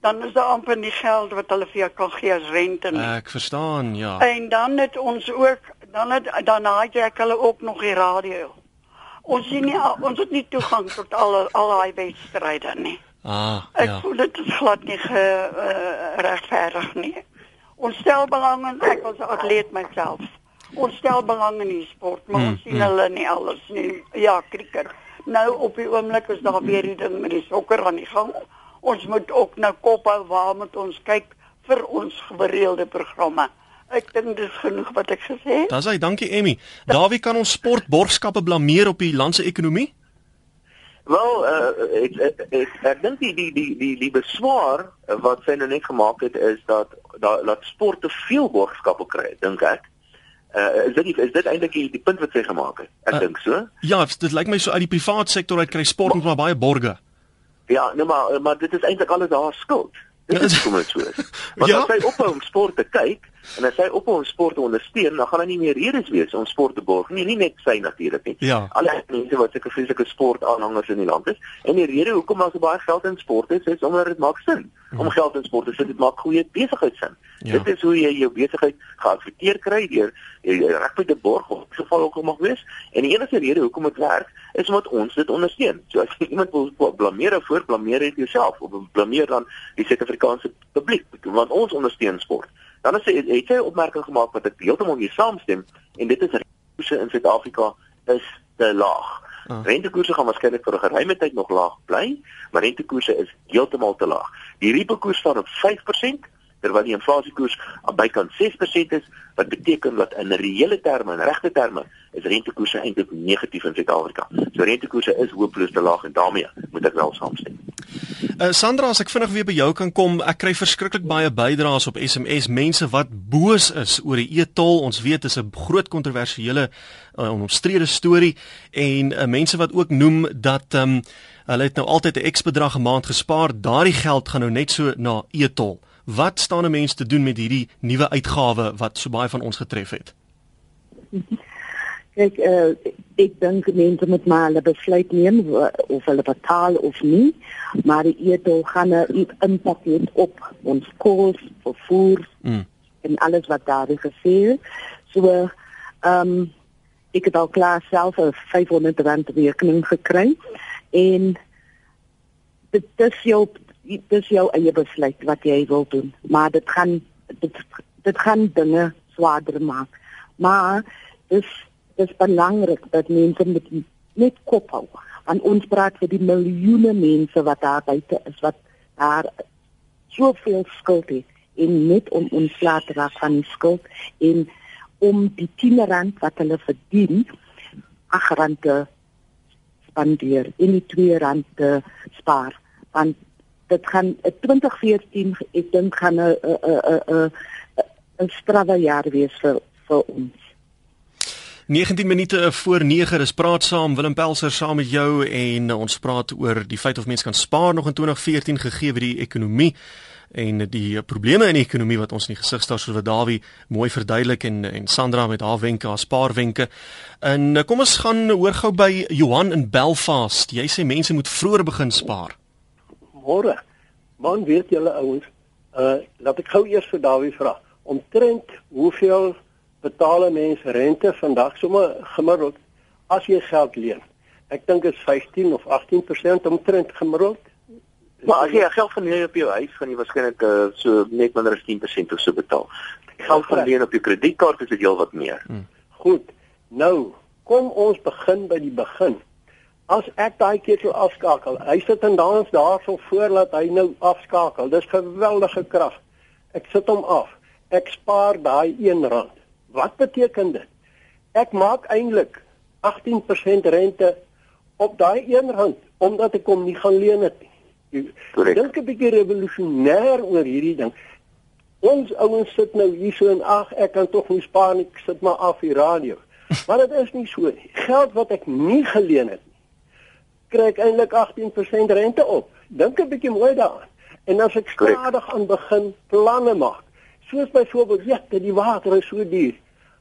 dan is daar amper nie geld wat hulle vir jou kan gee as rente nie. Ek verstaan, ja. En dan het ons ook dan het dan het ek hulle ook nog die radio. Ons sien nie ons het nie toegang tot al al daai wedstryde nie. Ah, Ek ja. voel dit is glad nie ge, uh, regverdig nie. Ons stel belang in ek was 'n atleet myself. Ons stel belang in die sport, maar Mm, ons sien hulle nie alles nie. Ja, krieket. Nou op die oomblik is daar weer die ding met die sokker aan die gang. Ons moet ook nou kop hou waar moet ons kyk vir ons gereelde programme. Ek dink dis genoeg wat ek gesê het. Dis hy, dankie Emmy. Dawie kan ons sportborgskappe blameer op die land se ekonomie? Wel, uh, ek ek, ek, ek dink die die die die die beswaar uh, wat sy nou net gemaak het is dat dat dat sport te veel borgskappe kry, dink ek. Uh, is dit die, is dit eintlik die, die punt wat sy gemaak het? Ek Uh, dink so. Ja, dit lyk my so uit die privaat sektor uit kry sport net maar baie borge. Ja, nee maar maar dit is eintlik alles haar skuld. Dit is hoekom dit so is. Want Ja? as sy ophou om sport te kyk en as sy ophou om sport te ondersteun, dan gaan daar nie meer redes wees om sport te borg nie, nie net sy natuurlik nie. Ja. Alle mense wat sulke vreeslike sportaanhangers in die land is. En die rede hoekom daar so baie geld in sport is, is omdat dit maak sin. Om geld in sport te sit, dit maak goeie besigheidsin. Ja. Dit is hoe jy jou besigheid geadverteer kry deur reg by te borg of geval ook al mag wees. En die enigste rede hoekom dit werk is omdat ons dit ondersteun. So as jy iemand wil blameer voor, blameer dit jouself of blameer dan die Suid-Afrikaanse publiek want ons ondersteun sport. Dan is hy het hy 'n opmerking gemaak wat ek heeltemal mee saamstem en dit is rentekoerse in Suid-Afrika is te laag. Ah. Rentekoerse gaan waarskynlik vir 'n geruime tyd nog laag bly, maar rentekoerse is heeltemal te laag. Die repo koers staan op 5% terwyl die inflasiekoers bykant 6% is, wat beteken dat in reële terme en regte terme is rentekoerse eintlik negatief in Suid-Afrika. So rentekoerse is hopeloos te laag en daarmee moet ek wel saamstem. Uh, Sandra, as ek vinnig weer by jou kan kom, ek kry verskriklik baie bydraes op SMS, mense wat boos is oor die e-tol. Ons weet dit is 'n groot kontroversiële uh, omstrede storie en uh, mense wat ook noem dat ehm um, hulle het nou altyd 'n X bedrag 'n maand gespaar. Daardie geld gaan nou net so na e-tol. Wat staan 'n mens te doen met hierdie nuwe uitgawe wat so baie van ons getref het? Kyk, uh, ek dink mense moet maar hulle besluit neem of hulle betaal of nie, maar die eetol gaan 'n impak hê op ons kos, vervoer Mm. en alles wat daar is gesê. So, ehm um, ek het al klaar self 'n 500 rand rekening gekry en dit is jou dit is jou eie besluit wat jy wil doen, maar dit gaan dit dit gaan dinge swaarder maak. Maar dis dis belangrik dat mense met net kop hou. Want ons praat vir die miljoene mense wat daar buite is wat daar soveel skuld het en net om ontslae te raak van die skuld en om die 10 rand wat hulle verdien, 8 rand te spandeer en die 2 rand te spaar. Want dit gaan eh, 2014 ek dink gaan 'n 'n 'n 'n 'n strawwe jaar wees vir vir ons. 19 minute voor 9 is praat saam Willem Pelser saam met jou en ons praat oor die feit of mense kan spaar nog in 2014 gegee word die ekonomie en die probleme in die ekonomie wat ons in die gesig staar soos wat Dawie mooi verduidelik en en Sandra met haar wenke, haar spaarwenke. En uh, kom ons gaan hoor gou by Johan in Belfast. Jy sê mense moet vroeër begin spaar. Môre. Man weet julle ouens, uh laat ek gou eers vir Dawie vra. Omtrent hoeveel betaal 'n mens rente vandag sommer gemiddeld as jy geld leen? Ek dink dit is 15 of 18% omtrent gemiddeld. Maar as jy geld gaan leen op jou huis, gaan jy waarskynlik uh, so net minder as 10% of so betaal. Geld gaan leen op jou kredietkaart is dit heelwat meer. Hmm. Goed. Nou, kom ons begin by die begin. As ek daai ketel afskakel, hy sit en dans daarso voor dat hy nou afskakel. Dis geweldige krag. Ek sit hom af. Ek spaar daai R1. Wat beteken dit? Ek maak eintlik 18% rente op daai R1 omdat ek hom nie gaan leen het nie. Ek dink 'n bietjie revolusionêr oor hierdie ding. Ons ouens sit nou hier so en ag, ek kan tog nie spaar nie, ek sit maar af die radio. Maar dit is nie so nie. Geld wat ek nie geleen het nie, kry ek eintlik 18% rente op. Dink 'n bietjie mooi daaraan. En as ek stadig aan begin planne maak, soos byvoorbeeld, ja, die water is so duur.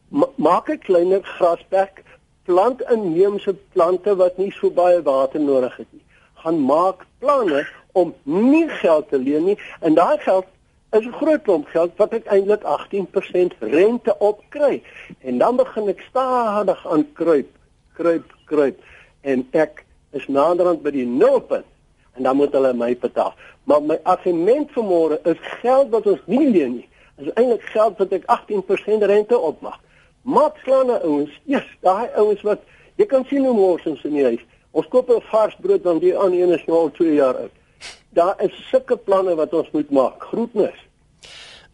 Ma maak 'n kleiner grasperk, plant inheemse plante wat nie so baie water nodig het nie. Gaan maak planne om nie geld te leen nie en daai geld is 'n groot klomp geld wat ek eintlik 18% rente op kry. En dan begin ek stadig aan kruip, kruip, kruip en ek is naderhand by die nulpunt en dan moet hulle my betaal. Maar my argument vanmôre is geld wat ons nie leen nie. Is eintlik geld wat ek 18% rente opmaak. Matslane ouens, yes, daai ouens wat jy kan sien hoe mors ons in die huis. Ons koop 'n vars brood dan die aan een is nou al 2 jaar oud. Daar is sulke planne wat ons moet maak. Groetnis.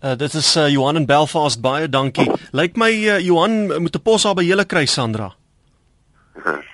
Uh, dit is uh, Johan in Belfast baie dankie. Lyk my uh, Johan moet 'n pos daar by julle kry Sandra.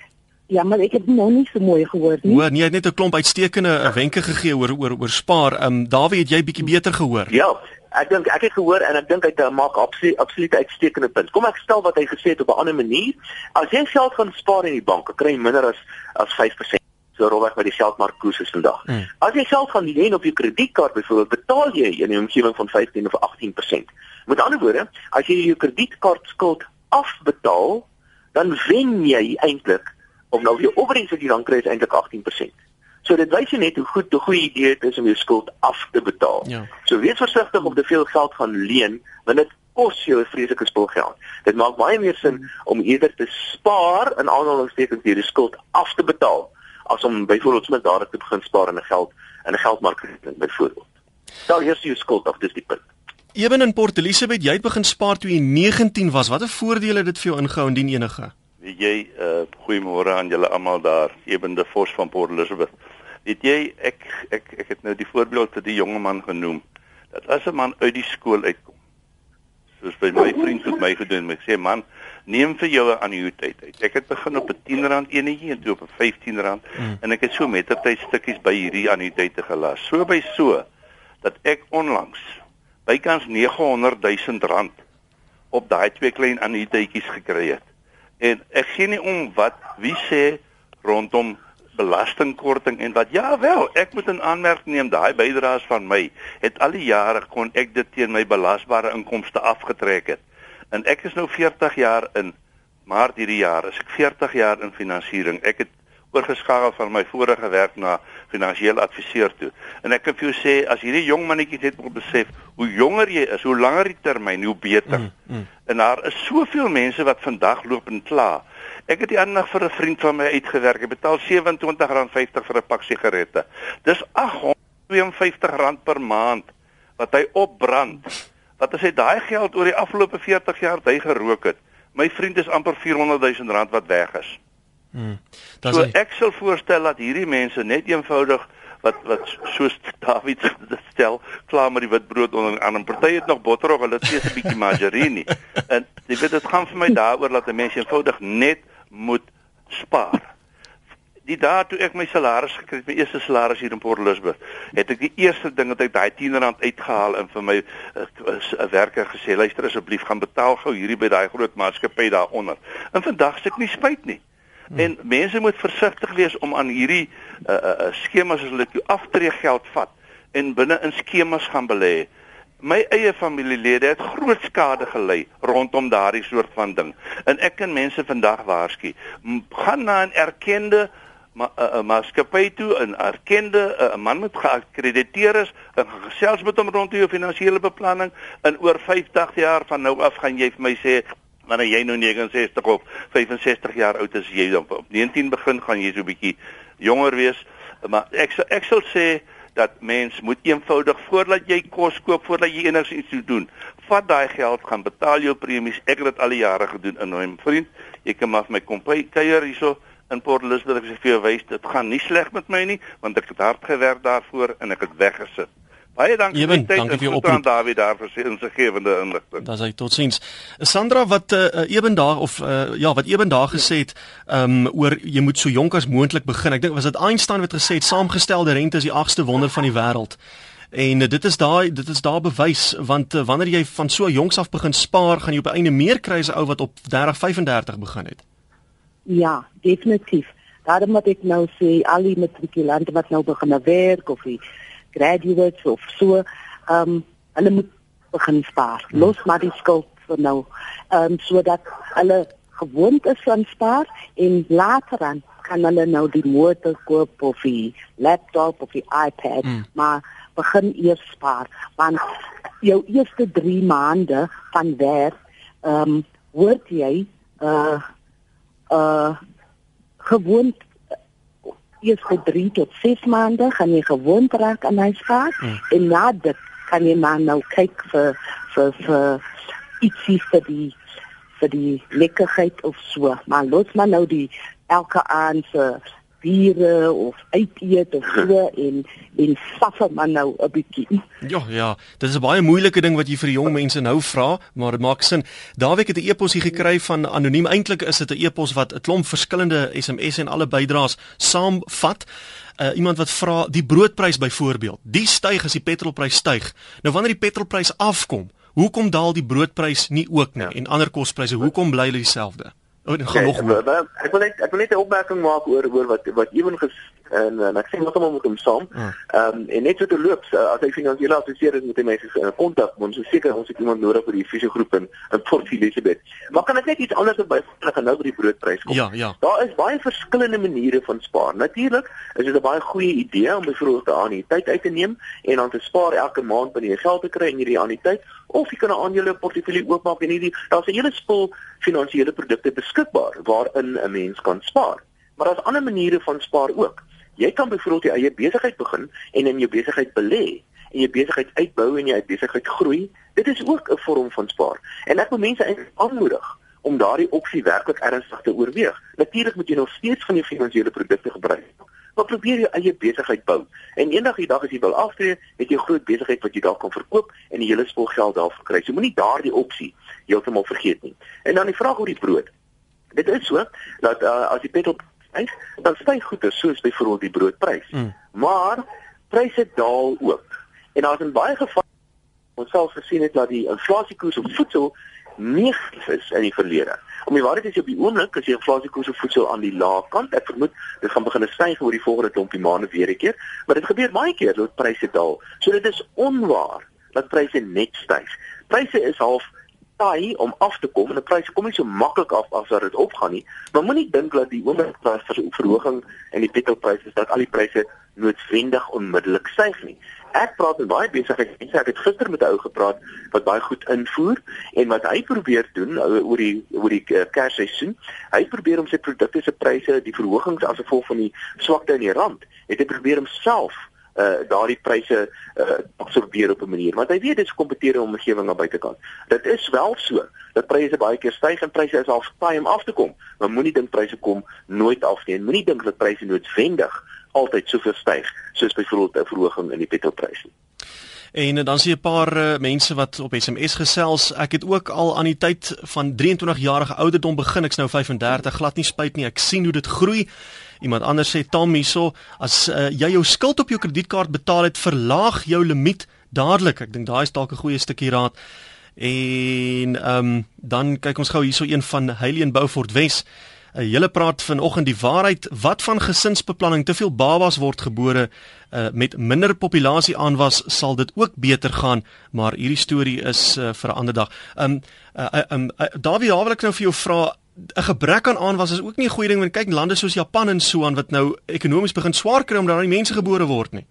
Ja, maar ek het nou nie so mooi gehoor nie. Hoor, nee, jy het net 'n klomp uitstekende uh, wenke gegee oor oor oor spaar. Ehm um, Dawie, het jy bietjie beter gehoor? Ja, ek dink ek het gehoor en ek dink hy uh, maak absoluut absoluut uitstekende punt. Kom ek stel wat hy gesê het op 'n ander manier. As jy geld gaan spaar in die bank, kry jy minder as as 5% so rolweg met die geldmarkkoers is vandag. Hmm. As jy geld gaan leen op jou kredietkaart byvoorbeeld, betaal jy in 'n omgewing van 15 of 18%. Met ander woorde, as jy jou kredietkaart skuld afbetaal, dan wen jy eintlik of nou jou opbrengs wat jy dan kry is eintlik 18%. So dit wys jy net hoe goed 'n goeie idee dit is om jou skuld af te betaal. Ja. So wees versigtig om te veel geld gaan leen, want dit kos jou 'n vreeslike spul geld. Dit maak baie meer sin om eerder te spaar in aanhalingstekens hierdie skuld af te betaal as om byvoorbeeld met daardie te begin spaar in 'n geld in 'n geldmarkrekening byvoorbeeld. Daar is jou skuld af dis die punt. Ewen in Port Elizabeth, jy het begin spaar toe jy 19 was. Watter voordele het dit vir jou ingehou indien enige? Weet jy, uh goeiemôre aan julle almal daar, Eben de Vos van Port Elizabeth. Weet jy, ek ek ek het nou die voorbeeld vir die jonge man genoem. Dat as 'n man uit die skool uitkom, soos by my vriend het my gedoen, ek sê man, neem vir jou 'n annuïteit uit. Ek het begin op 'n 10 rand enetjie en toe op 'n 15 rand mm. en ek het so mettertyd stukkies by hierdie annuïteite gelas. So by so dat ek onlangs bykans 900 000 rand op daai twee klein annuïteitjies gekry het. En ek sien nie om wat wie sê rondom belastingkorting en wat ja wel ek moet in aanmerking neem daai bydraes van my het al die jare kon ek dit teen my belasbare inkomste afgetrek het en ek is nou 40 jaar in maart hierdie jaar is ek 40 jaar in finansiering. Ek het oorgeskakel van my vorige werk na finansiële adviseur toe. En ek kan vir jou sê as hierdie jong mannetjies net moet besef hoe jonger jy is, hoe langer die termyn, hoe beter. Mm, mm. En daar is soveel mense wat vandag loop en kla. Ek het die ander dag vir 'n vriend van my uitgewerk. Ek betaal R27.50 vir 'n pak sigarette. Dis R852 per maand wat hy opbrand wat as hy daai geld oor die afgelope 40 jaar hy gerook het. My vriend is amper 400 000 rand wat weg is. Hmm. So ek sal voorstel dat hierdie mense net eenvoudig wat wat soos David stel, klaar met die witbrood onder aan 'n party het nog botterog, hulle het eers 'n bietjie margarine. en jy weet dit gaan vir my daaroor dat 'n mens eenvoudig net moet spaar die dae toe ek my salaris gekry het, my eerste salaris hier in Port Elizabeth, het ek die eerste ding wat ek daai 10 rand uitgehaal en vir my 'n uh, uh, werker gesê, luister asseblief, gaan betaal gou hierdie by daai groot maatskappy daaronder. En vandag sê ek nie spyt nie. Hmm. En mense moet versigtig wees om aan hierdie uh, uh, skemas as hulle jou aftreegeld vat en binne in skemas gaan belê. My eie familielede het groot skade gely rondom daardie soort van ding. En ek kan mense vandag waarsku, gaan na 'n erkende ma, uh, maatskappy toe 'n erkende 'n uh, man met geakkrediteer is en gesels met hom rondom jou finansiële beplanning en oor 50 jaar van nou af gaan jy vir my sê wanneer jy nou 69 of 65 jaar oud is jy dan op 19 begin gaan jy so 'n bietjie jonger wees. Maar ek ek sal sê dat mens moet eenvoudig voordat jy kos koop voordat jy enigiets iets doen vat daai geld gaan betaal jou premies. Ek het dit al die jare gedoen in my vriend jy kan maar my kom kuier hierso in Port Elizabeth ek sê vir jou wys dit gaan nie sleg met my nie want ek het hard gewerk daarvoor en ek het weggesit. Baie dankie vir die tyd en vir aan David daar vir sy insiggewende inligting. Dis hy totsiens. Sandra wat uh, eben daar of uh, ja wat eben daar gesê het um, oor jy moet so jonk as moontlik begin. Ek dink was dit Einstein wat gesê het saamgestelde rente is die agste wonder van die wêreld. En dit is daai dit is daar bewys want uh, wanneer jy van so jongs af begin spaar, gaan jy op 'n einde meer kry as 'n ou wat op 30, 35 begin het. Ja, definitief. Daarom moet ek nou sê al die matrikulante wat nou begin werk of die graduates of so, ehm um, hulle moet begin spaar. Hmm. Los maar die skuld vir nou. Ehm um, sodat hulle gewoond is aan spaar en later dan kan hulle nou die motor koop of die laptop of die iPad, mm. maar begin eers spaar want jou eerste 3 maande van werk ehm um, word jy uh uh gewoon eers vir 3 tot 6 maande gaan jy gewoond raak aan hy skaap Mm. en na dit kan jy maar nou kyk vir vir vir ietsie vir die vir die lekkerheid of so. Maar los maar nou die elke aand se biere of uiteet of so en en suffer maar nou 'n bietjie. Ja, ja, dit is 'n baie moeilike ding wat jy vir die jong mense nou vra, maar dit maak sin. Daweek het 'n e-pos hier gekry van anoniem. Eintlik is dit 'n e-pos wat 'n klomp verskillende SMS en alle bydraes saamvat. Uh, iemand wat vra die broodprys byvoorbeeld. Die styg as die petrolprys styg. Nou wanneer die petrolprys afkom, hoekom daal die broodprys nie ook nie Ja. en ander kospryse, hoekom bly hulle dieselfde? O, dit gaan Kijk, nog wa- wa- ek wil net ek wil net 'n opmerking maak oor oor wat wat ewen ges en, en ek sê heeltemal met hom saam. Ah. Ehm um, en net so te loop uh, as hy finansiële adviseur is met die mense in kontak, ons is seker ons het iemand nodig vir die fisiese groep in in Port Elizabeth. Maar kan ek net iets anders by gaan nou by die broodprys kom? Ja, ja. Daar is baie verskillende maniere van spaar. Natuurlik is dit 'n baie goeie idee om byvoorbeeld 'n annuïteit uit te neem en dan te spaar elke maand wanneer jy geld te kry in hierdie annuïteit of jy kan 'n aandele portefeulje oopmaak en hierdie daar's 'n hele spul finansiële produkte beskikbaar waarin 'n mens kan spaar. Maar daar's ander maniere van spaar ook. Jy kan byvoorbeeld jou eie besigheid begin en in jou besigheid belê en jou besigheid uitbou en jou besigheid groei. Dit is ook 'n vorm van spaar. En ek wil mense eintlik aanmoedig om daardie opsie werklik ernstig te oorweeg. Natuurlik moet jy nog steeds van jou finansiële produkte gebruik. Maar probeer jou eie besigheid bou. En eendag die dag as jy wil aftree, het jy 'n groot besigheid wat jy dalk kan verkoop en die hele spul geld daarvoor kry. So moenie daardie opsie heeltemal vergeet nie. En dan die vraag oor die brood. Dit is so dat uh, as die petrol styg, dan styg goeder soos byvoorbeeld die broodprys. Mm. Maar pryse daal ook. En daar's in baie gevalle ons self gesien het dat die inflasiekoers op voedsel negatief is in die verlede. Om die waarheid is op die oomblik as die inflasiekoers op voedsel aan die lae kant. Ek vermoed dit gaan begin styg oor die volgende klompie maande weer 'n keer, maar dit gebeur baie keer dat pryse daal. So dit is onwaar dat pryse net styg. Pryse is half taai om af te kom en die pryse kom nie so maklik af as wat dit opgaan nie. Maar moenie dink dat die oombliksprys vir verhoging in die petrolpryse dat al die pryse noodwendig onmiddellik styg nie. Ek praat met baie besigheidsmense. Ek het gister met 'n ou gepraat wat baie goed invoer en wat hy probeer doen oor die oor die uh, kersseisoen. Hy probeer om sy produkte se pryse, die verhogings as gevolg van die swakte in die rand, het hy probeer homself uh daardie pryse uh absorbeer op 'n manier want hy weet dit is 'n kompeterende omgewing aan buitekant. Dit is wel so dat pryse baie keer styg en pryse is al taai om af te kom. Maar moenie dink pryse kom nooit af nie. En Moenie dink dat pryse noodwendig altyd soveel styg soos byvoorbeeld 'n verhoging in die petrolprys nie. En dan sien 'n paar uh, mense wat op SMS gesels. Ek het ook al aan die tyd van 23 jarige ouderdom begin. Ek's nou 35, glad nie spyt nie. Ek sien hoe dit groei. Iemand anders sê Tom hierso, as uh, jy jou skuld op jou kredietkaart betaal het, verlaag jou limiet dadelik. Ek dink daai is dalk 'n goeie stukkie raad. En ehm um, dan kyk ons gou hierso een van Heileen Beaufort Wes. 'n Julle praat vanoggend die waarheid wat van gesinsbeplanning te veel babas word gebore uh, met minder populasie aanwas sal dit ook beter gaan maar hierdie storie is uh, vir 'n ander dag. Um uh, um uh, Dawie daar wil ek nou vir jou vra 'n gebrek aan aanwas is ook nie 'n goeie ding want kyk lande soos Japan en so aan wat nou ekonomies begin swaar kry omdat daar nie mense gebore word nie.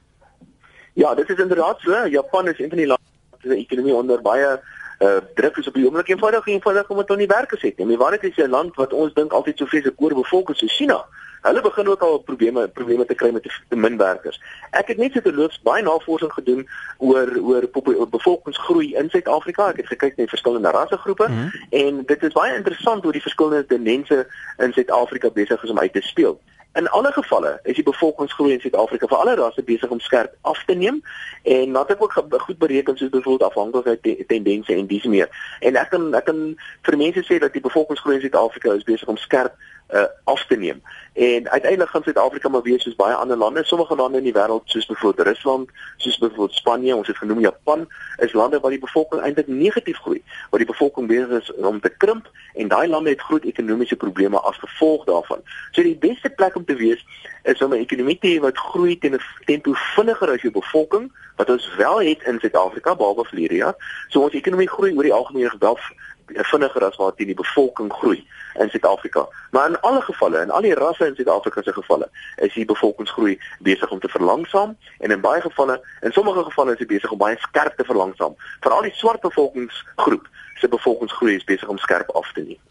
Ja, dit is inderdaad so. Japan is een van die lande wat se ekonomie onder baie uh druk is op die oomblik eenvoudig eenvoudig omdat hulle nie werkers het nie. Die waarheid is 'n land wat ons dink altyd so vreeslik oorbevolk is, so China. Hulle begin ook al probleme probleme te kry met te, min werkers. Ek het net so terloops baie navorsing gedoen oor oor, oor, bevolkingsgroei in Suid-Afrika. Ek het gekyk na verskillende rassegroepe mm -hmm. en dit is baie interessant hoe die verskillende tendense in Suid-Afrika besig is om uit te speel. In alle gevalle is die bevolkingsgroei in Suid-Afrika vir alle rasse besig om skerp af te neem en wat ek ook goed bereken soos byvoorbeeld afhanklikheid te, tendense en dis meer. En ek kan ek kan vir mense sê dat die bevolkingsgroei in Suid-Afrika is besig om skerp uh, af te neem. En uiteindelik gaan Suid-Afrika maar wees soos baie ander lande, sommige lande in die wêreld soos byvoorbeeld Rusland, soos byvoorbeeld Spanje, ons het genoem Japan, is lande waar die bevolking eintlik negatief groei, waar die bevolking besig is om te krimp en daai lande het groot ekonomiese probleme as gevolg daarvan. So die beste plek om te wees is om 'n ekonomie te hê wat groei teen 'n tempo vinniger as jou bevolking, wat ons wel het in Suid-Afrika behalwe vir hierdie jaar. So ons ekonomie groei oor die algemeen wel vinniger as wat die bevolking groei in Suid-Afrika. Maar in alle gevalle, in al die rasse in Suid-Afrika se gevalle, is die bevolkingsgroei besig om te verlangsaam en in baie gevalle, in sommige gevalle is dit besig om baie skerp te verlangsaam. Veral die swart bevolkingsgroep se bevolkingsgroei is besig om skerp af te neem.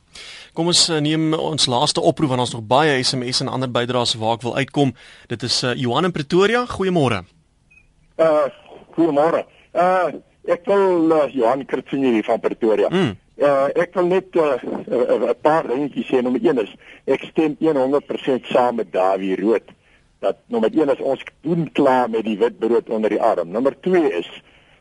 Kom ons uh, neem ons laaste oproep want ons nog baie SMS en ander bydraes waar ek wil uitkom. Dit is uh, Johan in Pretoria. Goeiemôre. Uh goeiemôre. Uh ek wil uh, Johan Kritsinje van Pretoria. Mm. Uh ek wil net 'n uh, uh, paar dingetjies sê. Nommer 1 is ek stem 100% saam met Dawie Rood dat nommer 1 is ons doen klaar met die wit brood onder die arm. Nommer 2 is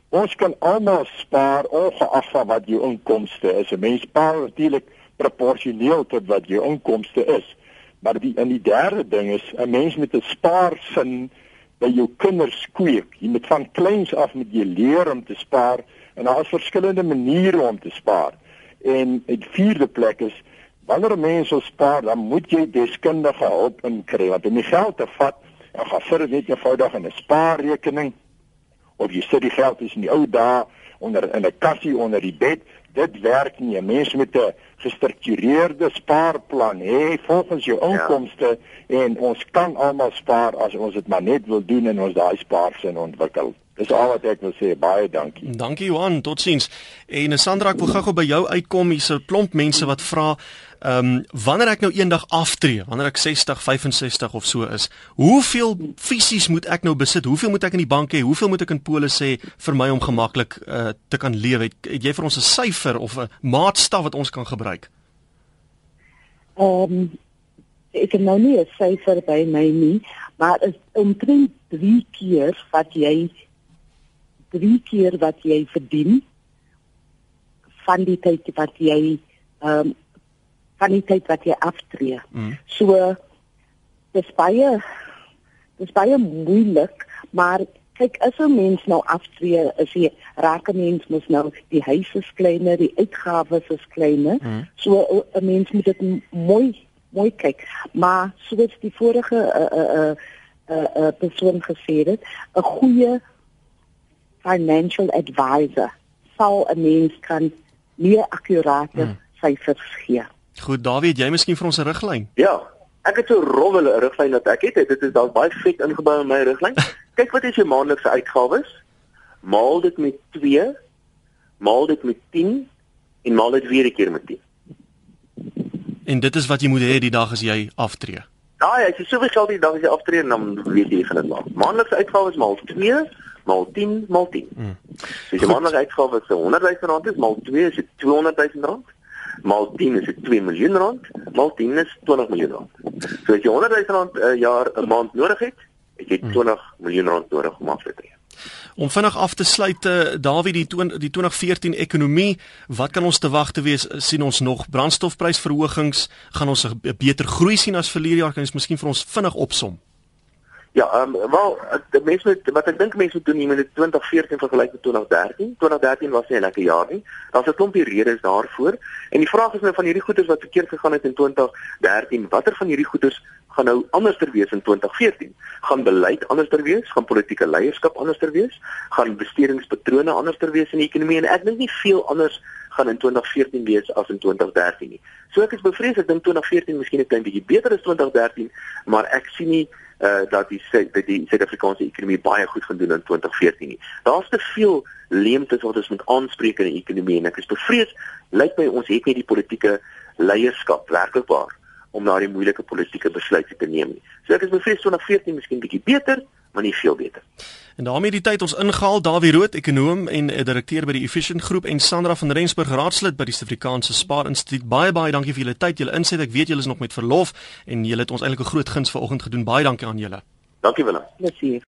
ons kan almal spaar ongeag wat jou inkomste is. 'n Mens spaar natuurlik proporsioneel tot wat jou inkomste is. Maar die in die derde ding is 'n mens met 'n spaarsin by jou kinders kweek. Jy moet van kleins af met jy leer om te spaar en daar is verskillende maniere om te spaar. En die vierde plek is wanneer mense spaar, dan moet jy deskundige hulp inkry want om die geld te vat, dan gaan vir net eenvoudig in 'n spaarrekening of jy sit die geld is in die ou dae onder in 'n kassie onder die bed. Dit werk nie. 'n Mens met 'n gestruktureerde spaarplan hê volgens jou inkomste ja. en ons kan almal spaar as ons dit maar net wil doen en ons daai spaarsin ontwikkel. Dis al wat ek wil sê. Baie dankie. Dankie Johan, totsiens. En eh, Sandra, ek wil gou-gou by jou uitkom. Hier's 'n klomp mense wat vra, ehm, um, wanneer ek nou eendag aftree, wanneer ek 60, 65 of so is, hoeveel fisies moet ek nou besit? Hoeveel moet ek in die bank hê? Hoeveel moet ek in polis hê vir my om gemaklik uh, te kan leef? Het, het jy vir ons 'n syfer of 'n maatstaf wat ons kan gebruik? Ehm um, ek het nou nie 'n syfer by my nie, maar is omtrent 3 keer wat jy drie keer wat jy verdien van die tyd wat jy ehm um, van die tyd wat jy aftree. Mm. So dis baie dis baie moeilik, maar kyk as 'n mens nou aftree, is jy raak 'n mens mos nou die huis is kleiner, die uitgawes is kleiner. Mm. So 'n mens moet dit mooi mooi kyk. Maar soos die vorige 'n uh, 'n uh, 'n uh, uh, uh, persoon gesê het, 'n goeie financial advisor sal 'n mens kan meer akkurate hmm. syfers gee. Goed, Dawie, jy miskien vir ons 'n riglyn? Ja. Ek het so rowwe riglyn wat ek het. Dit is daar baie vet ingebou in my riglyn. Kyk wat is jou maandelikse uitgawes? Maal dit met 2, maal dit met 10 en maal dit weer 'n keer met 10. En dit is wat jy moet hê die dag as jy aftree. Ja, as jy soveel geld die dag as jy aftree, dan weet jy jy gaan dit maak. Maandelikse uitgawes maal 2 maal 10 maal 10. Hmm. So jy maak 'n uitgawe wat 100 000 rand is, maal 2 is dit 200 000 rand. Maal 10 is dit 2 miljoen rand, maal 10 is 20 miljoen rand. So as jy 100 000 rand 'n uh, jaar 'n maand nodig het, het jy 20 hmm. miljoen rand nodig om af te tree. Om vinnig af te sluit, Dawie, die toon, die 2014 ekonomie, wat kan ons te wag te wees? sien ons nog brandstofprysverhogings? Gaan ons 'n beter groei sien as verlede jaar? Kan jy miskien vir ons vinnig opsom? Ja, ehm um, wel mense met wat ek dink mense moet doen hier met 2014 vergelyk met 2013. 2013 was nie 'n lekker jaar nie. Daar's 'n klompie redes daarvoor. En die vraag is nou van hierdie goeders wat verkeerd gegaan het in 2013, watter van hierdie goeders gaan nou anderster wees in 2014? Gaan beleid anderster wees? Gaan politieke leierskap anderster wees? Gaan bestedingspatrone anderster wees in die ekonomie? En ek dink nie veel anders gaan in 2014 wees as in 2013 nie. So ek is bevrees ek dink 2014 miskien 'n klein bietjie beter as 2013, maar ek sien nie uh dat die dat die Suid-Afrikaanse ekonomie baie goed gaan doen in 2014 nie. Daar's te veel leemtes wat ons moet aanspreek in die ekonomie en ek is bevrees lyk my ons het nie die politieke leierskap werklikbaar om na die moeilike politieke besluite te neem nie. So ek is bevrees 2014 miskien bietjie beter, maar nie veel beter. En daarmee die tyd ons ingehaal Dawie Rood, ekonom en direkteur by die Efficient Groep en Sandra van Rensburg, raadslid by die Suid-Afrikaanse Spaar Instituut. Baie baie dankie vir julle tyd, julle inset. Ek weet julle is nog met verlof en julle het ons eintlik 'n groot guns vanoggend gedoen. Baie dankie aan julle. Dankie Willem. Plezier.